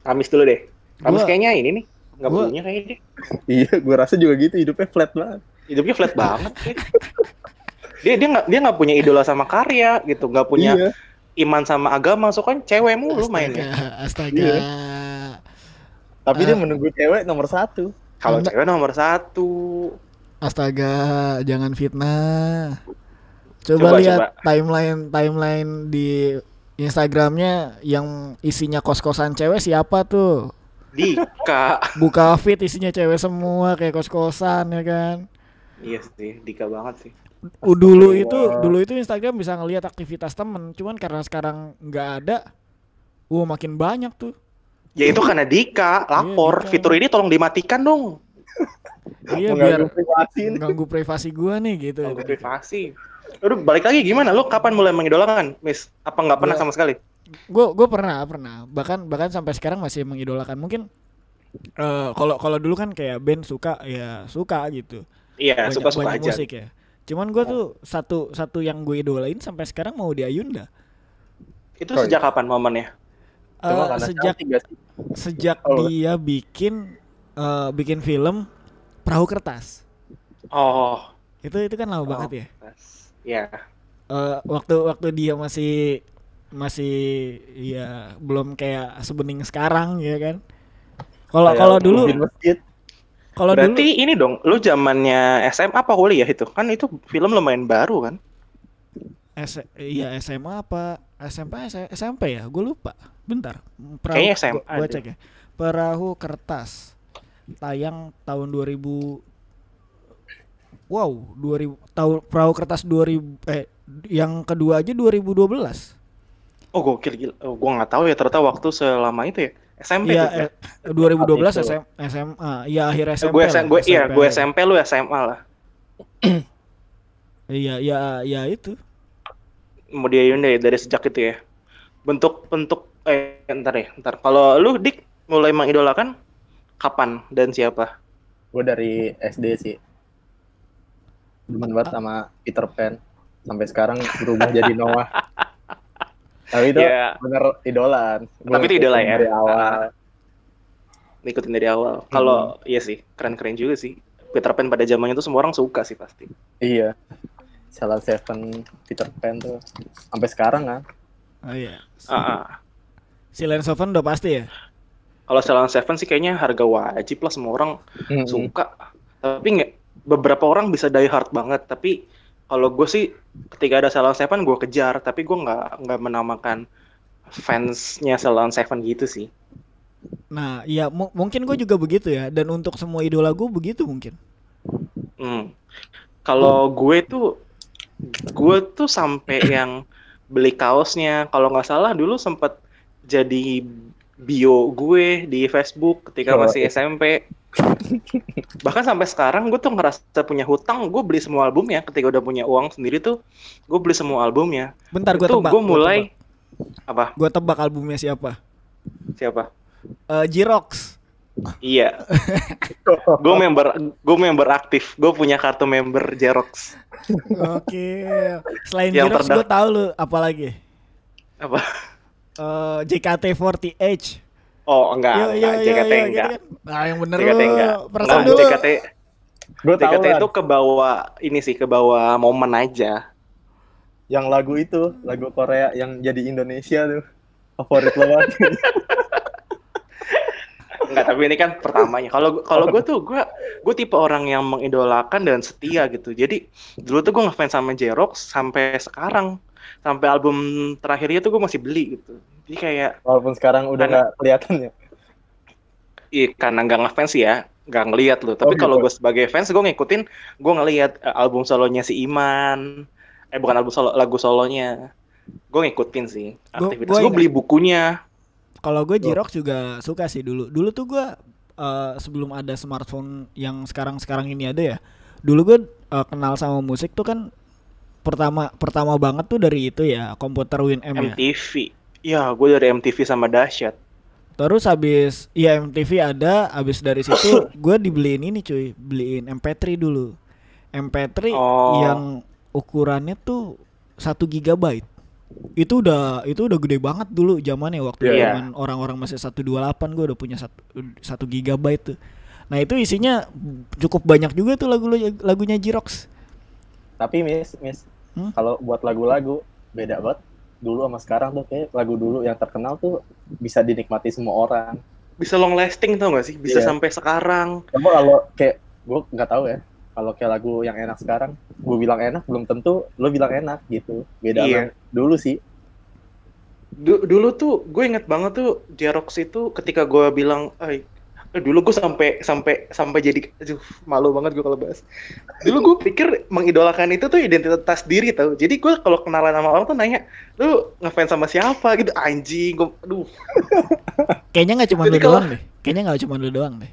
Kamis dulu deh. Kamis Gua- kayaknya ini nih, nggak gua- punya kayaknya dia. (laughs) Iya, gue rasa juga gitu. Hidupnya flat banget. hidupnya flat banget sih. dia dia nggak dia nggak punya idola sama karya gitu nggak punya Iya. iman sama agama so kan cewek mulu mainnya Astaga, astaga. Iya. Tapi Ah. dia menunggu cewek nomor satu. kalau Anda- cewek nomor satu Astaga, jangan fitnah. Coba, Coba, lihat coba. timeline timeline di Instagramnya yang isinya kos-kosan cewek siapa tuh? Dika Buka feed isinya cewek semua kayak kos-kosan ya kan. iya sih Dika banget sih Uh, dulu itu dulu itu Instagram bisa ngelihat aktivitas temen, cuman karena sekarang nggak ada, wah makin banyak tuh. ya itu karena Dika lapor Dika. fitur ini tolong dimatikan dong Iya biar mengganggu privasi gua nih gitu. Ganggu privasi Aduh, balik lagi gimana? Lu kapan mulai mengidolakan, Miss? Apa nggak pernah Gua- sama sekali? gue gue pernah pernah bahkan bahkan sampai sekarang masih mengidolakan mungkin eh, kalau kalau dulu kan kayak band suka ya suka gitu Iya, banyak, suka-suka banyak aja. musik ya cuman gue tuh satu satu yang gue idolain sampai sekarang mau di Ayunda Itu Oh, sejak kapan momennya? Karena sejak sejak Oh. dia bikin eh, bikin film perahu kertas Oh, itu itu kan lama Oh. banget ya ya. Eh, waktu waktu dia masih masih ya belum kayak sebening sekarang ya kan kalau kalau dulu kalau dulu Berarti ini dong, lu zamannya SMA apa kuliah itu? Kan itu film lumayan baru kan? S iya SMA apa SMP SMP ya gue lupa bentar perahu Kayaknya SMA gua, gua deh. cek ya perahu kertas tayang tahun 2000 wow 2000 tahun perahu kertas 2000 eh yang kedua aja 2012 Oh gokil gila. Oh, gua nggak tahu ya ternyata waktu selama itu ya. SMP iya tuh. ya? eh, 2012 Itu. SM, SMA iya akhir SMP gue SM, gue iya, gue. SMP lu SMA lah. (clears throat) iya iya ya itu Mau dia Hyundai ya, dari sejak itu ya. Bentuk bentuk eh ntar ya, ntar. Kalau lu Dik mulai mengidolakan kapan dan siapa? Gue dari SD sih. Demen banget sama Peter Pan. Sampai sekarang berubah jadi Noah. Tapi itu Ya. bener idolaan. Gua Tapi itu idola ya? Dari awal. Ngikutin dari awal. Kalau iya sih, keren-keren juga sih. Peter Pan pada zamannya itu semua orang suka sih pasti. Iya. Salon Seven Peter Pan tuh sampai sekarang kan. Oh iya. Ah, ah. Silent Seven udah pasti ya. Kalau Salon Seven sih kayaknya harga wajib lah semua orang Mm-mm. suka. Tapi nggak beberapa orang bisa die hard banget. Tapi kalau gue sih ketika ada Salon Seven gue kejar. Tapi gue nggak nggak menamakan fansnya Salon Seven gitu sih. Nah, ya mu- mungkin gue juga begitu ya. Dan untuk semua idola gue begitu mungkin. Hmm. Kalau gue tuh, gue tuh sampai (clears throat) yang beli kaosnya. Kalau nggak salah dulu sempet jadi bio gue di Facebook ketika Oh, masih iya. SMP. (laughs) Bahkan sampai sekarang gue tuh ngerasa punya hutang. Gue beli semua albumnya. Ketika udah punya uang sendiri tuh, gue beli semua albumnya. Bentar gue tebak. gue mulai apa? Gue tebak albumnya siapa? Siapa? Eh Jirox. Iya, (laughs) gue member, gue member aktif. Gue punya kartu member Xerox. Oke. Selain Yang Jirox gue tahu lu apa lagi? Apa? Eh JKT48. Oh enggak, Yo, yo, enggak. yo, JKT yo, enggak. gitu kan. Nah, yang bener JKT lu. enggak. Perasaan dulu. JKT Gue tahu JKT itu ke bawah ini sih ke bawah momen aja. yang lagu itu, lagu Korea yang jadi Indonesia tuh. Favorit lo banget. (laughs) Enggak, tapi ini kan pertamanya. Kalau kalau gue tuh gue gue tipe orang yang mengidolakan dan setia gitu. Jadi dulu tuh gue ngefans sama Jerox sampai sekarang. Sampai album terakhirnya tuh gue masih beli gitu. Jadi kayak Walaupun sekarang udah nggak kelihatan ya. Iya, karena nggak ngefans ya, nggak ngeliat loh. Tapi Oh, kalau gitu. gue sebagai fans, gue ngikutin, gue ngeliat eh, album solonya si Iman. Eh bukan album solo, lagu solonya. Gue ngikutin sih aktivitas. gua Gue beli bukunya. Kalau gue Jirox juga suka sih dulu. Dulu tuh gue eh, sebelum ada smartphone yang sekarang-sekarang ini ada ya. Dulu gue eh, kenal sama musik tuh kan pertama pertama banget tuh dari itu ya komputer WinM ya. MTV. Ya, gue dari MTV sama Dahsyat. Terus habis ya MTV ada, habis dari situ (coughs) gue dibeliin ini cuy, beliin MP3 dulu. MP3 Oh. yang ukurannya tuh 1 gigabyte. Itu udah itu udah gede banget dulu zamannya waktu Iya. zaman orang-orang masih 128 gue udah punya 1 1 gigabyte tuh. Nah, itu isinya cukup banyak juga tuh lagu lagunya Jirox. Tapi Miss, Miss, Hmm? kalau buat lagu-lagu beda banget. Dulu sama sekarang tuh kayak lagu dulu yang terkenal tuh bisa dinikmati semua orang. Bisa long lasting tau gak sih? Bisa Iya. sampai sekarang. Coba kalau kayak gue nggak tahu ya. Kalau kayak lagu yang enak sekarang, gue bilang enak belum tentu lo bilang enak gitu. Beda sama dulu sih. Du- dulu tuh gue inget banget tuh Jerox itu ketika gue bilang, "Ay, eh, dulu gue sampai sampai sampai jadi aduh malu banget gue kalau bahas. Dulu gue pikir mengidolakan itu tuh identitas diri tau. Jadi gue kalau kenalan sama orang tuh nanya, "Lu ngefans sama siapa?" gitu. Anjing, gue aduh. (laughs) Kayaknya nggak cuma lu kalau- doang deh. Kayaknya nggak cuma lu doang deh.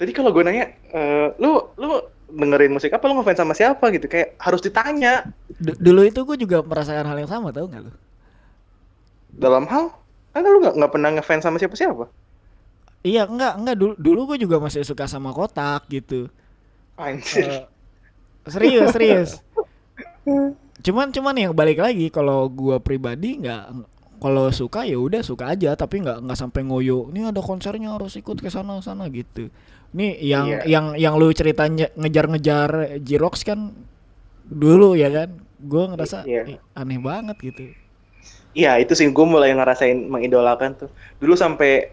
Jadi kalau gue nanya, "Eh, lu lu dengerin musik apa? Lu ngefans sama siapa?" gitu. Kayak harus ditanya Du- dulu itu gue juga merasakan hal yang sama tau nggak lu? dalam hal kan lu nggak pernah ngefans sama siapa-siapa. Iya enggak enggak dulu dulu gue juga masih suka sama kotak gitu. Anjir. Eh, serius serius. Cuman cuman yang balik lagi kalau gua pribadi nggak kalau suka ya udah suka aja tapi nggak nggak sampai ngoyo. Ini ada konsernya harus ikut ke sana sana gitu. Nih yang Iya. yang yang lu ceritanya ngejar-ngejar Jirox kan dulu ya kan. Gua ngerasa. "Ih, aneh banget gitu. Iya itu sih gue mulai ngerasain mengidolakan tuh. Dulu sampai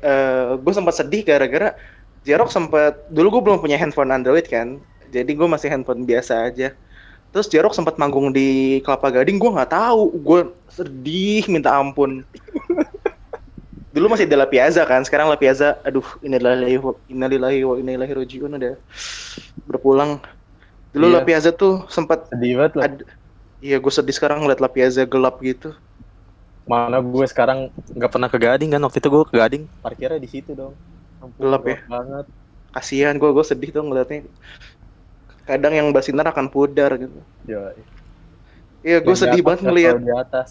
gue sempat sedih gara-gara Jerox sempat dulu gue belum punya handphone Android kan, jadi gue masih handphone biasa aja. Terus Jerox sempat manggung di Kelapa Gading, gue nggak tahu, gue sedih minta ampun. Dulu masih ada La Piazza kan, sekarang La Piazza, aduh innalillahi wa innalillahi wa inna ilaihi rajiun udah berpulang. Dulu Iya. La Piazza tuh sempat Sedih banget lah. iya gue sedih sekarang ngeliat La Piazza gelap gitu. Mana gue sekarang nggak pernah ke Gading kan waktu itu gue ke Gading. Parkirnya di situ dong. Ampun, Gelap ya? banget. kasihan gue gue sedih tuh ngeliatnya. Kadang yang basinar akan pudar gitu. Yo, iya gue sedih atas banget ngeliat. di atas.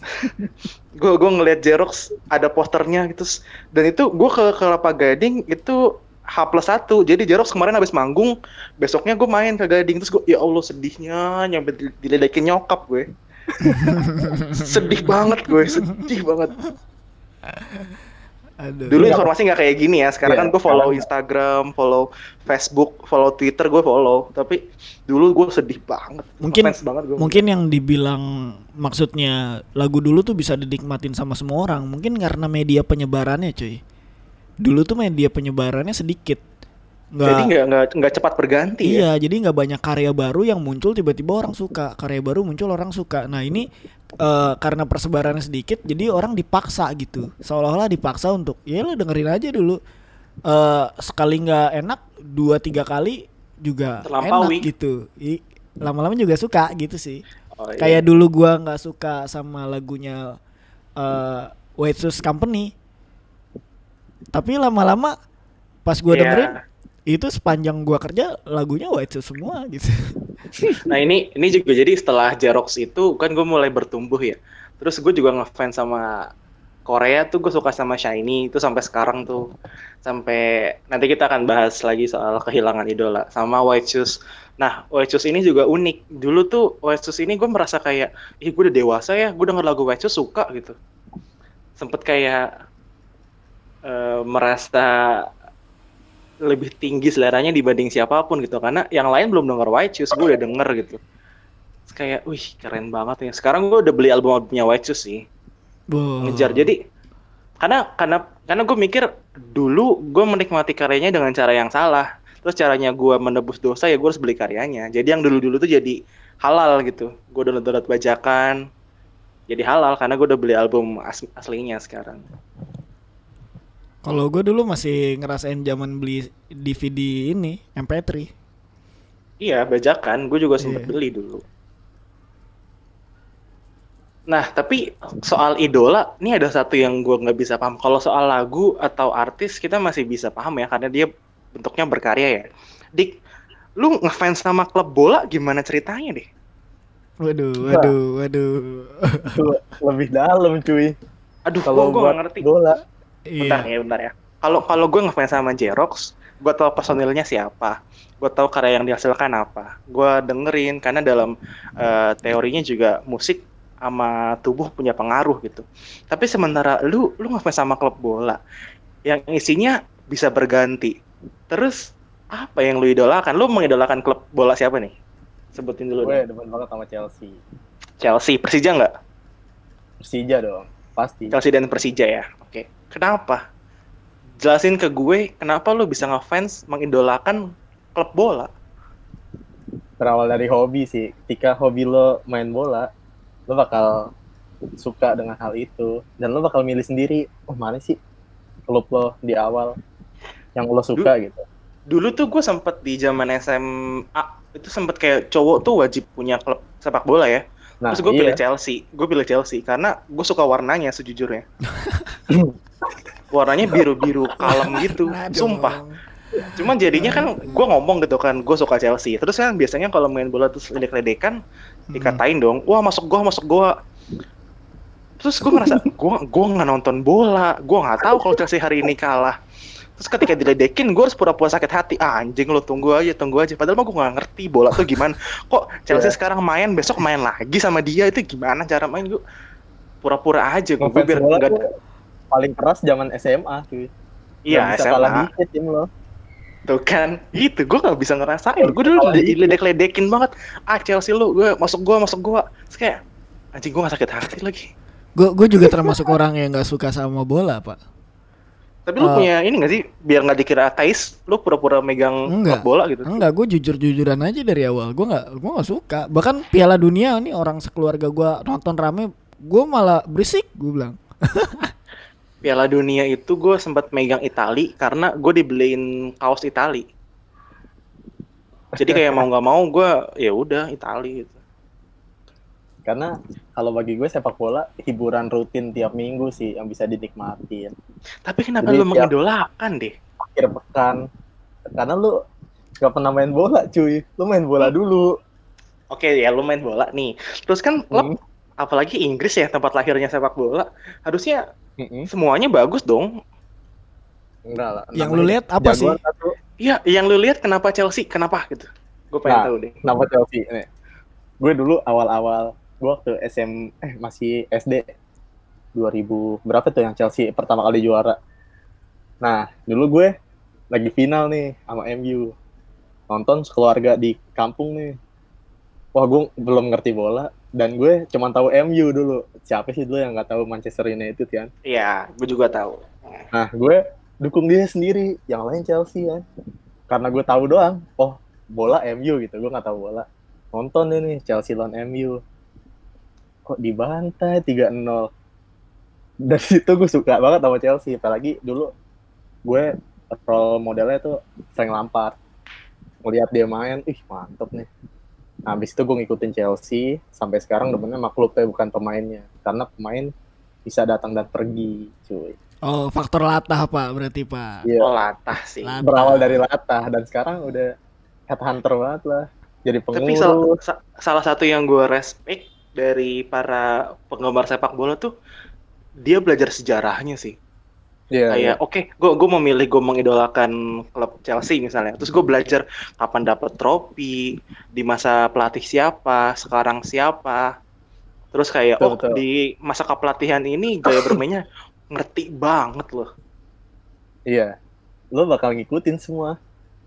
(laughs) gue gue ngeliat Jerox ada posternya gitu. Dan itu gue ke Kelapa Gading itu H plus satu. Jadi Jerox kemarin habis manggung besoknya gue main ke Gading. Terus gue ya Allah sedihnya nyampe di- diledekin nyokap gue (laughs) sedih banget gue sedih banget Aduh. Dulu informasi nggak kayak gini ya. Sekarang Iya, kan gue follow Instagram, follow Facebook, follow Twitter, gue follow. Tapi dulu gue sedih banget. Mungkin- banget gue. Mungkin yang dibilang maksudnya lagu dulu tuh bisa dinikmatin sama semua orang. Mungkin karena media penyebarannya, cuy. Dulu tuh media penyebarannya sedikit. Nggak, Jadi nggak nggak nggak cepat berganti ya. Iya, jadi nggak banyak karya baru yang muncul tiba-tiba orang suka. Karya baru muncul orang suka. Nah ini eh, karena persebarannya sedikit, jadi orang dipaksa gitu. Seolah-olah dipaksa untuk, ya lo dengerin aja dulu. Eh sekali nggak enak, dua tiga kali juga Terlampaui. enak gitu. Lama-lama juga suka gitu sih. Oh, iya. Kayak dulu gua nggak suka sama lagunya eh White Shoes Company. Tapi lama-lama pas gua Iya. dengerin itu sepanjang gua kerja lagunya White Shoes semua gitu. (laughs) Nah ini ini juga jadi setelah Jerox itu kan gue mulai bertumbuh ya. Terus gue juga ngefans sama Korea tuh gue suka sama Shiny itu sampai sekarang tuh sampai nanti kita akan bahas lagi soal kehilangan idola sama White Shoes. Nah White Shoes ini juga unik. Dulu tuh White Shoes ini gue merasa kayak, ih gue udah dewasa ya, gue denger lagu White Shoes suka gitu. Sempet kayak eh, merasa lebih tinggi seleranya dibanding siapa pun gitu. Karena yang lain belum denger White Shoes gue udah denger gitu. Terus kayak wih keren banget ya. Sekarang gue udah beli album-albumnya White Shoes sih. Wow. ngejar. Jadi karena karena karena gue mikir dulu gue menikmati karyanya dengan cara yang salah. Terus caranya gue menebus dosa ya gue harus beli karyanya. Jadi yang dulu-dulu tuh jadi halal gitu. Gue download-download bajakan jadi halal karena gue udah beli album as- aslinya sekarang Kalau gue dulu masih ngerasain zaman beli DVD ini MP3. Iya, bajakan. Gue juga sempet Iya. beli dulu. Nah, tapi soal idola, ini ada satu yang gue nggak bisa paham. Kalau soal lagu atau artis, kita masih bisa paham ya, karena dia bentuknya berkarya ya. Dik, lu ngefans sama klub bola gimana ceritanya deh? Waduh, waduh, waduh. Lebih dalam cuy. Aduh, Kalau gue ngerti. bola, Bentar iya. ya, bentar ya. Kalau kalau gue ngefans sama Jerox, gue tahu personilnya siapa, gue tahu karya yang dihasilkan apa, gue dengerin karena dalam eh, teorinya juga musik sama tubuh punya pengaruh gitu. Tapi sementara lu lu ngefans sama klub bola yang isinya bisa berganti. Terus apa yang lu idolakan? Lu mengidolakan klub bola siapa nih? Sebutin dulu gue demen banget sama Chelsea. Chelsea, Persija nggak? Persija dong, pasti. Chelsea dan Persija ya. Kenapa? Jelasin ke gue kenapa lu bisa ngefans mengidolakan klub bola. Berawal dari hobi sih. Ketika hobi lo main bola, lo bakal suka dengan hal itu dan lo bakal milih sendiri, oh mana sih klub lo di awal yang lo suka gitu. Dulu tuh gue sempet di zaman SMA itu sempet kayak cowok tuh wajib punya klub sepak bola ya. Nah, Terus gue iya. pilih Chelsea. Gue pilih Chelsea karena gue suka warnanya sejujurnya. (laughs) warnanya biru-biru kalem gitu. Sumpah. Cuman jadinya kan gue ngomong gitu kan, gue suka Chelsea. Terus kan biasanya kalau main bola terus ledek-ledekan, Hmm. dikatain dong, wah masuk gua, masuk gua. Terus gue ngerasa, gua gua nggak nonton bola, gua nggak tahu kalau Chelsea hari ini kalah. Terus ketika diledekin, gue harus pura-pura sakit hati. Ah, anjing lo tunggu aja, tunggu aja. Padahal mah gue nggak ngerti bola tuh gimana. Kok Chelsea Iya. sekarang main, besok main lagi sama dia itu gimana cara main gue? Pura-pura aja gue biar bola nggak. tuh paling keras zaman SMA cuy. Iya, bisa kalah SMA. dikit tim lo. Tuh kan, itu gue nggak bisa ngerasain. Gue dulu Kalau di- ledek-ledekin banget. Ah Chelsea lu, gue masuk gua, masuk gua. Terus kayak, anjing gue gak sakit hati lagi. Gue gue juga termasuk orang yang nggak suka sama bola, Pak. Tapi lu Eh. punya ini gak sih, biar nggak dikira ateis, lu pura-pura megang Enggak. bola gitu. Enggak, gue jujur-jujuran aja dari awal. Gue nggak gue nggak suka. Bahkan Piala Dunia nih orang sekeluarga gue nonton rame, gue malah berisik. Gue bilang. (laughs) Piala Dunia itu gue sempat megang Itali karena gue dibeliin kaos Itali. Jadi kayak mau nggak mau gue ya udah Itali gitu. Karena kalau bagi gue sepak bola hiburan rutin tiap minggu sih yang bisa dinikmatin. Tapi kenapa Jadi lu mengidolakan deh? Akhir pekan. Karena lu gak pernah main bola cuy. Lu main bola dulu. Oke ya lu main bola nih. Terus kan Hmm. apalagi Inggris ya tempat lahirnya sepak bola harusnya Mm-mm. semuanya bagus dong. Enggak lah. Yang lu lihat apa sih? Iya, yang lu lihat kenapa Chelsea? Kenapa gitu? Gue pengen Nah. tahu deh. Kenapa Chelsea? Nih. Gue dulu awal-awal gue waktu SM eh masih SD 2000 berapa tuh yang Chelsea pertama kali juara Nah, dulu gue lagi final nih sama MU. Nonton sekeluarga di kampung nih. Wah, gue belum ngerti bola dan gue cuma tahu MU dulu. Siapa sih dulu yang nggak tahu Manchester United kan? Iya, gue juga tahu. Nah, gue dukung dia sendiri, yang lain Chelsea kan. Karena gue tahu doang, oh bola MU gitu, gue nggak tahu bola. Nonton ini Chelsea lawan MU. Kok dibantai 3-0. Dari situ gue suka banget sama Chelsea, apalagi dulu gue role modelnya tuh Frank Lampard. Ngeliat dia main, ih mantep nih. Nah, habis itu gue ngikutin Chelsea, sampai sekarang demennya sama klubnya bukan pemainnya. Karena pemain bisa datang dan pergi, cuy. Oh, faktor latah Pak berarti Pak. Iya. Oh, latah sih. Latah. berawal dari latah dan sekarang udah headhunter banget lah jadi Tapi pengurus sal- sa- salah satu yang gue respect dari para penggemar sepak bola tuh dia belajar sejarahnya sih. Iya, Kayak oke, gue gue memilih gue mengidolakan klub Chelsea misalnya. Terus gue belajar kapan dapat trofi, di masa pelatih siapa, sekarang siapa. Terus kayak Betul, oh betul. di masa kepelatihan ini gaya bermainnya ngerti banget loh. iya lo bakal ngikutin semua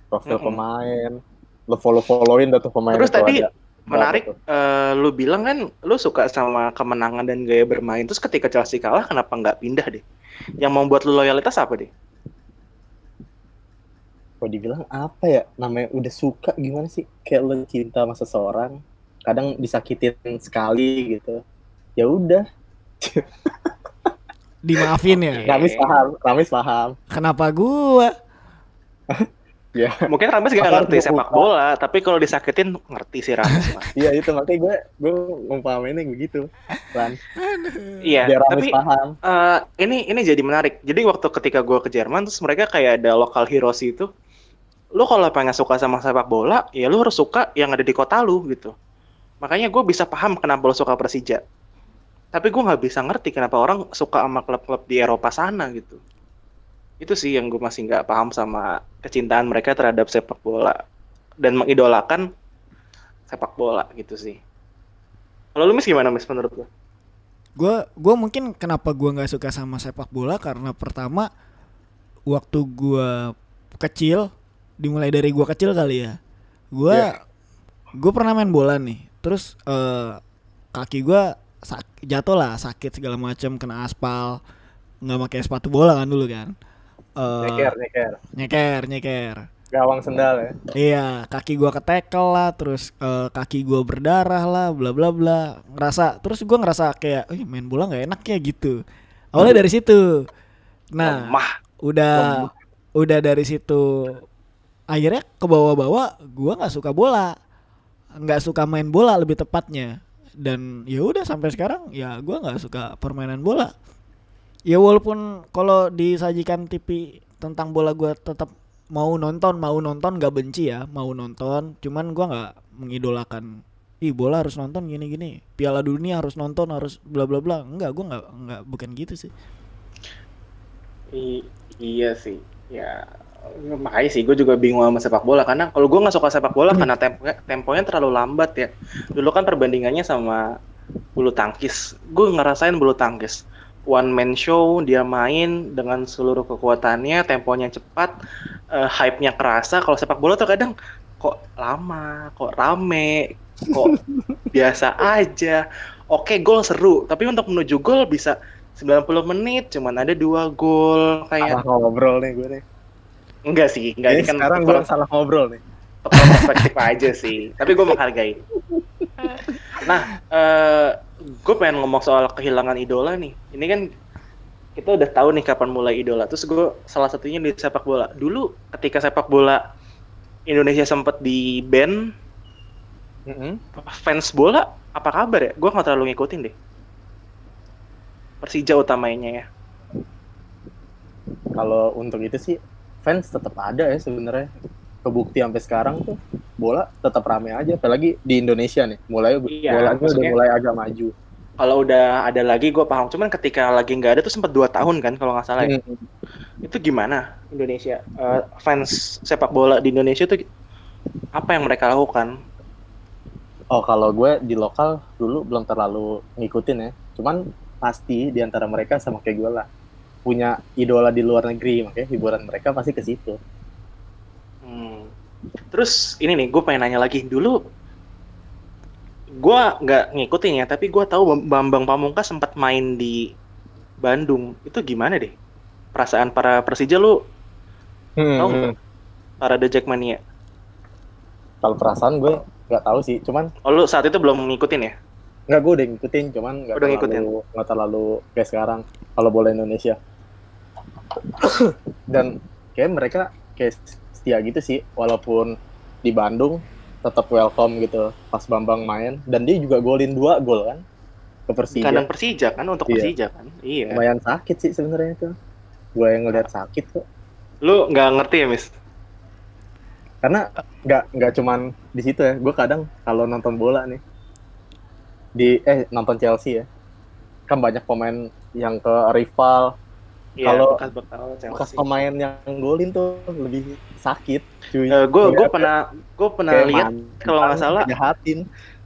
profil Mm-mm. pemain lo follow followin dah tuh pemain Terus tadi ada. Menarik, eh, lu bilang kan lu suka sama kemenangan dan gaya bermain. Terus ketika Chelsea kalah, kenapa nggak pindah deh? Yang membuat lu loyalitas apa deh? Kok dibilang apa ya namanya udah suka gimana sih kayak lo cinta sama seseorang kadang disakitin sekali gitu ya udah Dimaafin ya. Ramis paham Ramis paham Kenapa gua? (laughs) ya Mungkin Rames gak ngerti sepak bola, tapi kalau disakitin ngerti sih Rames. (laughs) iya itu makanya gue gue ngumpaminnya begitu kan Iya, biar tapi paham eh, ini ini jadi menarik. Jadi waktu ketika gue ke Jerman, terus mereka kayak ada lokal heroes itu. Lu kalau pengen suka sama sepak bola, ya lu harus suka yang ada di kota lu gitu. Makanya gue bisa paham kenapa lu suka Persija. Tapi gue nggak bisa ngerti kenapa orang suka sama klub-klub di Eropa sana gitu. Itu sih yang gue masih nggak paham sama kecintaan mereka terhadap sepak bola dan mengidolakan sepak bola gitu sih. Kalau lu mis gimana mis menurut lu? Gua gua mungkin kenapa gua nggak suka sama sepak bola karena pertama waktu gua kecil dimulai dari gua kecil kali ya. Gua Iya. gua pernah main bola nih. Terus eh, kaki gua sak- jatuh lah sakit segala macam kena aspal nggak pakai sepatu bola kan dulu kan. Eh, nyeker nyeker nyeker nyeker. gawang sendal ya Iya, kaki gua ketekel lah, terus eh, kaki gua berdarah lah, bla bla bla. Ngerasa, terus gua ngerasa kayak, "Ih, main bola nggak enak ya gitu." Awalnya dari situ. Nah, Lemah. udah udah dari situ akhirnya ke bawah-bawah gua nggak suka bola. nggak suka main bola lebih tepatnya. Dan ya udah sampai sekarang ya gua nggak suka permainan bola. Ya walaupun kalau disajikan TV tentang bola gua tetap mau nonton, mau nonton nggak benci ya, mau nonton. Cuman gua nggak mengidolakan. Ih bola harus nonton gini-gini. Piala Dunia harus nonton, harus bla bla bla. Enggak, gua nggak nggak bukan gitu sih. I- iya sih, ya makanya sih gue juga bingung sama sepak bola karena kalau gue nggak suka sepak bola karena temponya temponya terlalu lambat ya. Dulu kan perbandingannya sama bulu tangkis, gue ngerasain bulu tangkis one man show dia main dengan seluruh kekuatannya, temponya cepat, eh, hype-nya kerasa. Kalau sepak bola tuh kadang kok lama, kok rame, kok (laughs) biasa aja. Oke, gol seru, tapi untuk menuju gol bisa 90 menit cuman ada dua gol kayak salah ngobrol nih gue nih enggak sih enggak ini kan sekarang gue salah ngobrol nih perspektif aja sih tapi gue menghargai (laughs) nah eh gue pengen ngomong soal kehilangan idola nih. Ini kan kita udah tahu nih kapan mulai idola. Terus gue salah satunya di sepak bola. Dulu ketika sepak bola Indonesia sempat di ban fans bola apa kabar ya? Gue nggak terlalu ngikutin deh. Persija utamanya ya. Kalau untuk itu sih fans tetap ada ya sebenarnya kebukti sampai sekarang tuh bola tetap rame aja apalagi di Indonesia nih mulai Iya, bolanya udah mulai agak maju kalau udah ada lagi gue paham cuman ketika lagi nggak ada tuh sempat dua tahun kan kalau nggak salah ya. Hmm. itu gimana Indonesia Eh, fans sepak bola di Indonesia tuh apa yang mereka lakukan oh kalau gue di lokal dulu belum terlalu ngikutin ya cuman pasti di antara mereka sama kayak gue lah punya idola di luar negeri makanya hiburan mereka pasti ke situ. Terus ini nih, gue pengen nanya lagi dulu. Gue nggak ngikutin ya, tapi gue tahu Bam- Bambang Pamungkas sempat main di Bandung. Itu gimana deh? Perasaan para Persija lu Hmm, tahu hmm. nggak? Para The Jackmania. kalau perasaan gue nggak tahu sih cuman Oh lu saat itu belum ngikutin ya? nggak gue udah ngikutin cuman nggak Udah terlalu ngikutin. nggak terlalu kayak sekarang kalau bola Indonesia (coughs) dan kayak mereka kayak setia gitu sih walaupun di Bandung tetap welcome gitu pas Bambang main dan dia juga golin dua gol kan ke Persija Kandang Persija kan untuk Iya. Persija kan? Iya. lumayan sakit sih sebenarnya itu gue yang ngeliat sakit kok Lu nggak ngerti ya, Mis? karena nggak nggak cuman di situ ya gue kadang kalau nonton bola nih di eh nonton Chelsea ya kan banyak pemain yang ke rival Iya, Kalau- bekas bekal bekas Chelsea. pemain yang golin tuh lebih sakit cuy gue gue Ngeliat pernah gue pernah lihat kalau nggak salah jahatin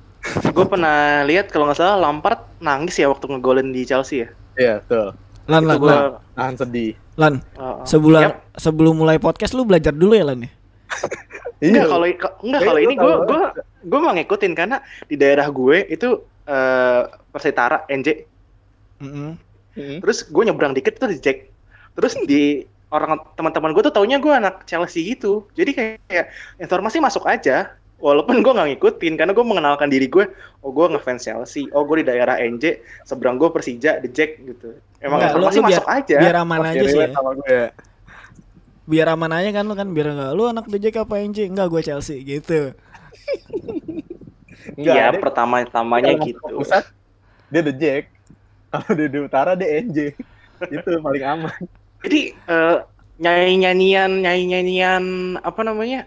(laughs) gue pernah lihat kalau nggak salah Lampard nangis ya waktu ngegolin di Chelsea ya. iya betul Lan, Itu lan, gue lan, nahan sedih lan. uh, Sebulan Yap. sebelum mulai podcast lu belajar dulu ya lan ya. (laughs) Enggak kalau enggak kalau ini gue gue gue mau ngikutin karena di daerah gue itu eh Persitara NJ Mm-mm. Mm-mm. terus gue nyebrang dikit tuh di Jack terus di orang teman-teman gue tuh taunya gue anak Chelsea gitu jadi kayak, kayak informasi masuk aja walaupun gue nggak ngikutin karena gue mengenalkan diri gue oh gue ngefans Chelsea oh gue di daerah NJ seberang gue Persija di Jack gitu emang Enggak, informasi biar- masuk aja Biar aman aja sih ya. sama gue ya. Biar aman aja kan lu kan biar enggak lu anak DJ apa NJ? Enggak gue Chelsea gitu. Enggak, Iya pertama-tamanya gitu pusat dia the Jack kalau dia di utara dia NJ (laughs) itu paling aman. Jadi eh, nyanyi-nyanyian nyanyi-nyanyian apa namanya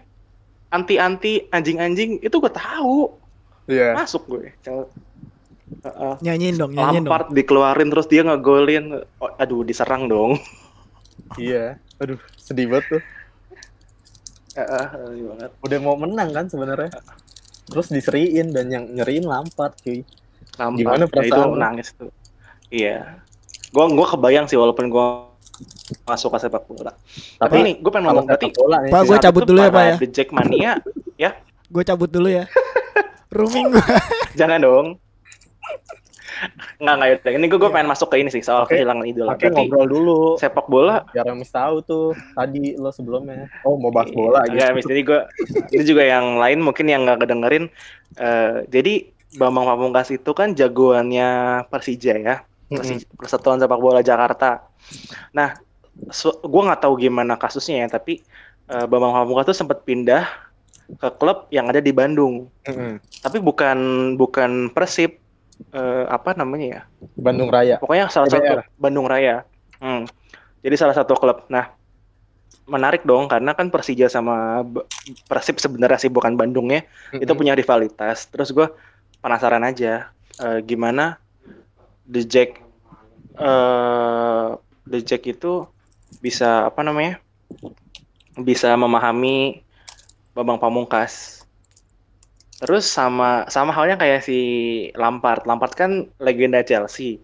anti-anti anjing-anjing itu gue tahu. Iya. Masuk gue Cel- Heeh. Nyanyiin dong, nyanyiin dong. Lampard dikeluarin terus dia ngegolin. Oh, aduh diserang dong. Iya. Aduh sedih banget tuh. Heeh, sedih banget. udah mau menang kan sebenarnya. Terus diseriin dan yang nyeriin Lampard cuy. Lampard. Gimana ya, itu perasaan nangis tuh iya gua gua kebayang sih walaupun gua masuk ke sepak bola tapi, Tapi ini gue pengen ngomong berarti sepak bola nih Pak, gua saat (laughs) cabut dulu ya, Pak, ya. The Jackmania Gue cabut dulu ya. Rooming gue. jangan dong Nggak, nggak. Ini gue gue Iya. pengen masuk ke ini sih soal Oke. kehilangan idola. Oke Berarti ngobrol dulu sepak bola biar yang mis tahu tuh tadi lo sebelumnya oh mau bahas bola gitu Enggak, mis jadi gue ini juga yang lain mungkin yang nggak kedengerin. Eh, jadi Bambang Pamungkas itu kan jagoannya Persija ya, Persi- Persatuan Sepak Bola Jakarta. Nah, gue nggak tahu gimana kasusnya ya, tapi eh, Bambang Pamungkas tuh sempat pindah ke klub yang ada di Bandung. Mm-mm. Tapi bukan bukan Persib, eh, apa namanya ya? Bandung Raya Pokoknya salah satu Bandung Raya. Hmm. Jadi salah satu klub. Nah, menarik dong karena kan Persija sama Persib sebenarnya sih bukan Bandungnya itu Mm-mm. punya rivalitas. Terus gue penasaran aja eh, gimana The Jack eh The Jack itu bisa apa namanya? Bisa memahami Bambang Pamungkas. Terus sama sama halnya kayak si Lampard. Lampard kan legenda Chelsea.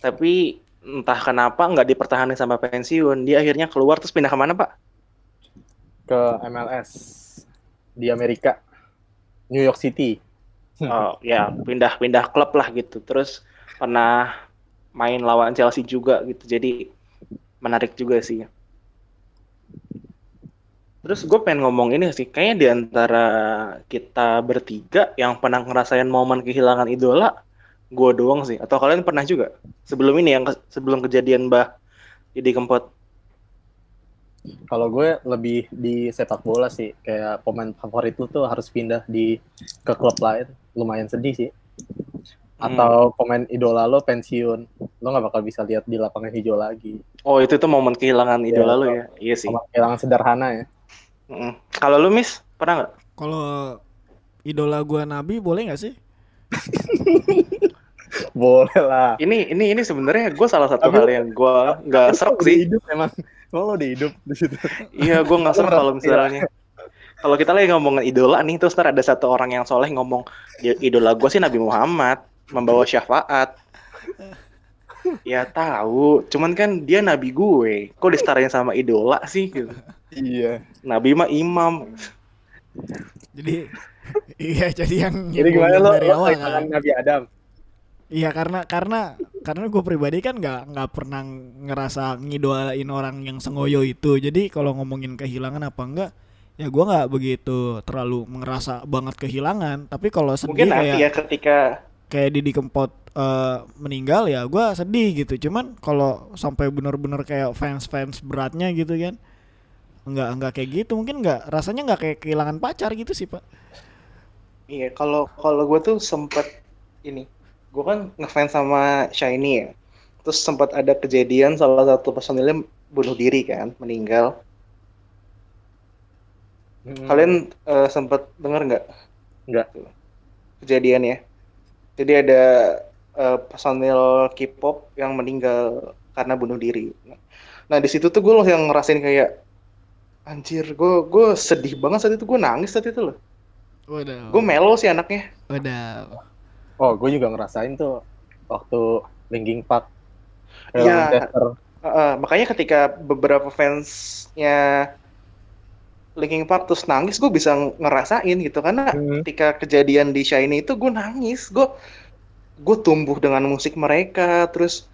Tapi entah kenapa nggak dipertahankan sampai pensiun. Dia akhirnya keluar terus pindah ke mana Pak? ke MLS di Amerika New York City Oh ya pindah-pindah klub lah gitu. Terus pernah main lawan Chelsea juga gitu. Jadi menarik juga sih. Terus gue pengen ngomong ini sih, kayaknya di antara kita bertiga yang pernah ngerasain momen kehilangan idola, gue doang sih. Atau kalian pernah juga? Sebelum ini yang ke- sebelum kejadian Mbah Didi Kempot. kalau gue lebih di sepak bola sih kayak pemain favorit lu tuh harus pindah di ke klub lain lumayan sedih sih Hmm. atau pemain idola lo pensiun lo nggak bakal bisa lihat di lapangan hijau lagi Oh itu tuh momen kehilangan idola lu ya? Iya sih. kehilangan sederhana ya Mm. Kalau lu Miss pernah nggak? Kalau idola gua Nabi boleh nggak sih? (laughs) boleh lah Ini ini ini sebenarnya gue salah satu Tapi- hal yang gue nggak serak Lo udah sih. hidup emang emang lo udah hidup di situ Iya, gue nggak serak kalau misalnya. Kalau kita lagi ngomongin idola nih, terus ntar ada satu orang yang soleh ngomong, "I- idola gue sih Nabi Muhammad, membawa syafaat. (laughs) Ya tahu, cuman kan dia nabi gue. Kok disetarain sama idola sih gitu. Iya. Nabi mah imam. Jadi (laughs) iya jadi yang Jadi gimana lo, dari lo awal kan. Nabi Adam? Iya karena karena karena gue pribadi kan nggak nggak pernah ngerasa ngidolain orang yang sengoyo itu. Jadi kalau ngomongin kehilangan apa enggak, ya gue nggak begitu terlalu ngerasa banget kehilangan. Tapi kalau sedih Mungkin kayak nanti ya ketika kayak Didi Kempot eh, meninggal ya gue sedih gitu. Cuman kalau sampai bener-bener kayak fans-fans beratnya gitu kan, nggak nggak kayak gitu. Mungkin nggak rasanya nggak kayak kehilangan pacar gitu sih pak. Iya, kalau kalau gue tuh sempet ini, gue kan ngefans sama Shiny ya. Terus sempat ada kejadian salah satu personilnya bunuh diri kan, meninggal. Hmm. Kalian eh, sempat dengar nggak Nggak. kejadiannya? Jadi ada eh, personil K-pop yang meninggal karena bunuh diri. Nah di situ tuh gue loh yang ngerasain kayak anjir, gue gue sedih banget saat itu, gue nangis saat itu loh. Waduh. Gue melo sih anaknya. Waduh. Oh, gue juga ngerasain tuh waktu Linkin Park. ke Iya. Manchester. Heeh, makanya ketika beberapa fansnya Linkin Park terus nangis, gue bisa ngerasain gitu. Karena Hmm. ketika kejadian di Shiny itu gue nangis, gue gue tumbuh dengan musik mereka, terus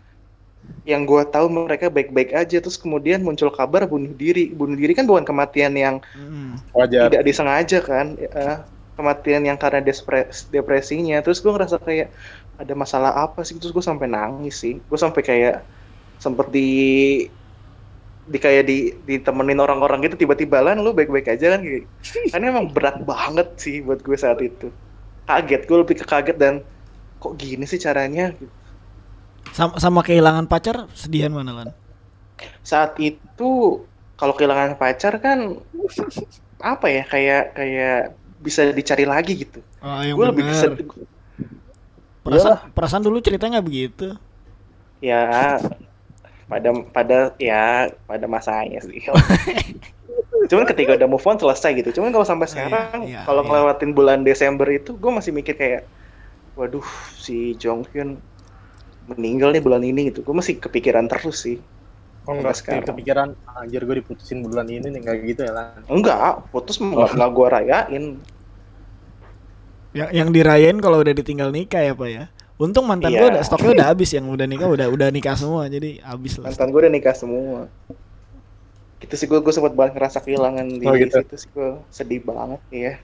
yang gue tahu mereka baik-baik aja, terus kemudian muncul kabar bunuh diri, bunuh diri kan bukan kematian yang Mm. Wajar. tidak disengaja kan, eh, kematian yang karena despres- depresinya, terus gue ngerasa kayak ada masalah apa sih, terus gue sampai nangis sih, gue sampai kayak sempet di kayak di ditemenin orang-orang gitu tiba-tiba lan lu baik-baik aja kan? Kayak karena emang berat banget sih buat gue saat itu. Kaget gue lebih ke kaget dan kok gini sih caranya? Gitu. Sama, sama kehilangan pacar sedihan mana lan? saat itu kalau kehilangan pacar kan apa ya kayak kayak bisa dicari lagi gitu. Oh, yang gue lebih kesed- Perasaan, perasaan dulu ceritanya begitu. ya pada pada ya pada masanya sih (laughs) cuman ketika udah move on selesai gitu cuman kalau sampai Oh, iya, sekarang iya, kalau iya. ngelewatin bulan Desember itu gue masih mikir kayak waduh si Jong Hyun meninggal nih bulan ini gitu gue masih kepikiran terus sih Oh, enggak sekarang. kepikiran anjir gue diputusin bulan ini nih enggak gitu ya lan. enggak putus Oh. nggak nggak gue rayain Yang yang dirayain kalau udah ditinggal nikah ya pak ya. Untung mantan Iya. gue udah stoknya udah habis yang udah nikah udah udah nikah semua jadi habis lah. mantan gue udah nikah semua gitu sih gue gue sempat banget ngerasa kehilangan di Oh, gitu. situ sih gue sedih banget ya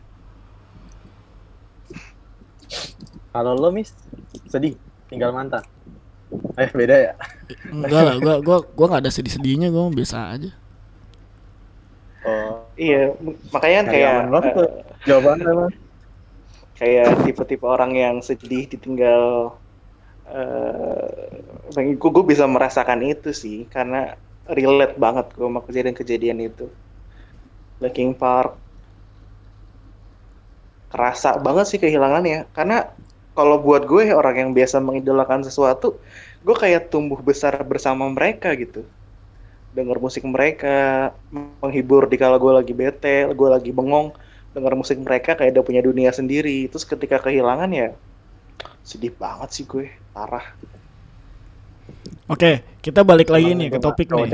Kalau lo mis sedih tinggal mantan. Eh beda ya. Enggak lah, gua gua gua nggak ada sedih-sedihnya, gua mah biasa aja. Oh, iya makanya kan kayak banget eh, tuh. jawabannya lan. Kayak tipe-tipe orang yang sedih ditinggal eh gue gue bisa merasakan itu sih karena relate banget gue sama kejadian-kejadian itu. Linkin Park. Kerasa banget sih kehilangannya karena kalau buat gue orang yang biasa mengidolakan sesuatu gue kayak tumbuh besar bersama mereka gitu. Denger musik mereka menghibur di kala gue lagi bete gue lagi bengong denger musik mereka kayak udah punya dunia sendiri. Terus ketika kehilangan ya sedih banget sih gue. Parah. Oke, kita balik lagi nih ke topik nih.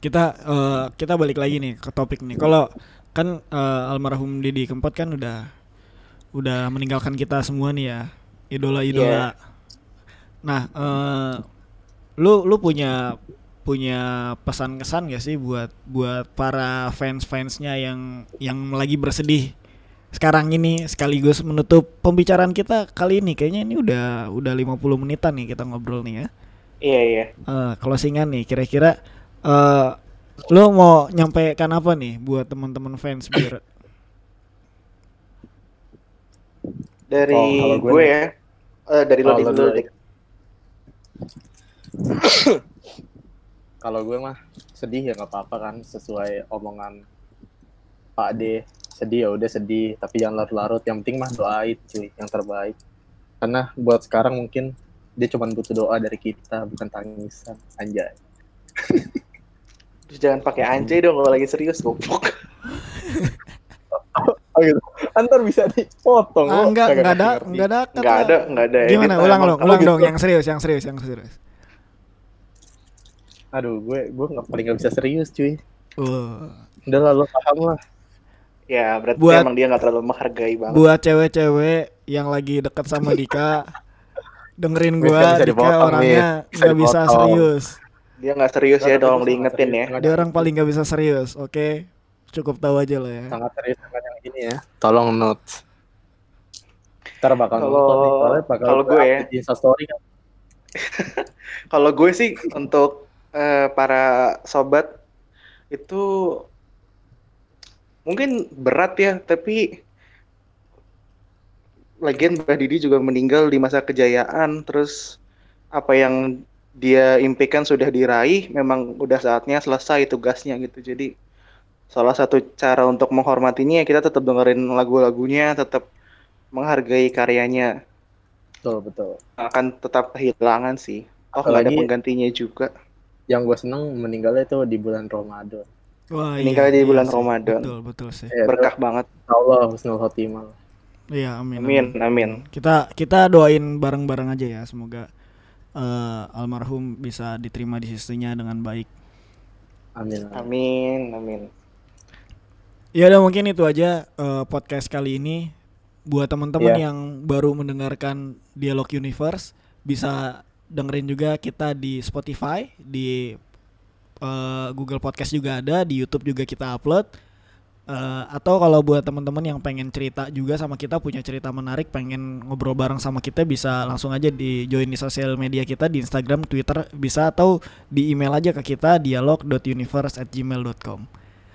Kita eh, kita balik lagi nih ke topik nih. Kalau kan eh, almarhum Didi Kempot kan udah udah meninggalkan kita semua nih ya, idola-idola. Nah, eh, lu lu punya punya pesan kesan gak sih buat buat para fans fansnya yang yang lagi bersedih sekarang ini sekaligus menutup pembicaraan kita kali ini? Kayaknya ini udah udah 50 menitan nih kita ngobrol nih ya. Iya iya. Eh, closingan nih kira-kira eh lu mau nyampaikan apa nih buat teman-teman fans biar dari Oh, gue, gue ya. Eh, dari lo Oh, lo dulu. (coughs) Kalau gue mah sedih ya nggak apa-apa kan sesuai omongan Pak D. Sedih ya udah sedih, tapi jangan larut-larut. Yang penting mah doain cuy yang terbaik. Karena buat sekarang mungkin dia cuma butuh doa dari kita, bukan tangisan. Anjay. Terus jangan pakai anjay dong kalau lagi serius goblok Oh gitu. Antar bisa dipotong. Ah, lo enggak, enggak ada, enggak ada. kata- Nggak ada, nggak ada. Gimana? Ulang dong, ulang dong. Yang serius, yang serius, yang serius. Aduh, gue gue nggak paling nggak bisa serius, cuy. Uh, Udah lah, lo paham lah. Ya, berarti Buat- emang dia nggak terlalu menghargai banget. buat cewek-cewek yang lagi deket sama Dika, (laughs) dengerin bisa Dika dipotong, orangnya nggak bisa serius. Dia nggak serius ya, tolong diingetin ya. Dia orang paling nggak bisa serius. Oke, cukup tahu aja lah ya. sangat serius dengan yang ini ya. Tolong notes. Ntar bakal Kalau- kalau gue ya. di Instastory kan. (laughs) Kalau gue sih untuk eh, para sobat itu mungkin berat ya, tapi lagian Mbak Didi juga meninggal di masa kejayaan, terus apa yang dia impikan sudah diraih, memang udah saatnya selesai tugasnya gitu. Jadi salah satu cara untuk menghormatinya kita tetap dengerin lagu-lagunya, tetap menghargai karyanya. Betul, betul. Akan tetap kehilangan sih. Oh, nggak ada penggantinya juga. Yang gue seneng meninggalnya itu di bulan Ramadan. Wah, Meninggal di bulan sih. Ramadan. Betul, betul sih. Ya, Berkah banget. Allah husnul khotimah. Iya, amin. Amin, amin. Kita kita doain bareng-bareng aja ya, semoga eh, almarhum bisa diterima di sisinya dengan baik. Amin. Amin, amin. Ya udah mungkin itu aja eh, podcast kali ini. Buat teman-teman Iya. yang baru mendengarkan Dialog Universe bisa dengerin juga kita di Spotify, di eh, Google Podcast juga ada, di YouTube juga kita upload. Eh, atau kalau buat teman-teman yang pengen cerita juga sama kita punya cerita menarik, pengen ngobrol bareng sama kita bisa langsung aja di join di sosial media kita di Instagram, Twitter bisa atau di email aja ke kita dialog.universe@gmail.com.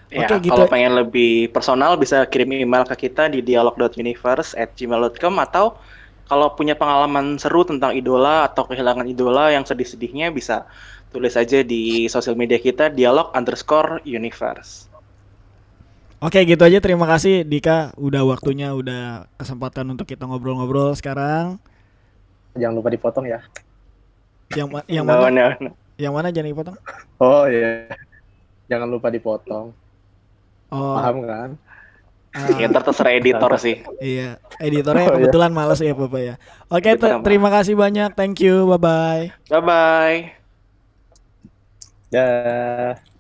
Ya, Oke, gitu. kalau pengen lebih personal bisa kirim email ke kita di dialog.universe@gmail.com atau kalau punya pengalaman seru tentang idola atau kehilangan idola yang sedih-sedihnya bisa tulis aja di sosial media kita dialog underscore universe. Oke gitu aja terima kasih Dika udah waktunya udah kesempatan untuk kita ngobrol-ngobrol sekarang Jangan lupa dipotong ya. yang ma- yang mana no, no. yang mana jangan dipotong Oh iya. Jangan lupa dipotong. oh Paham kan? Ah, Ya, ntar terserah editor sih. iya editornya Oh, iya. kebetulan males ya bapak ya oke terima kasih banyak thank you bye bye Bye bye. Dah.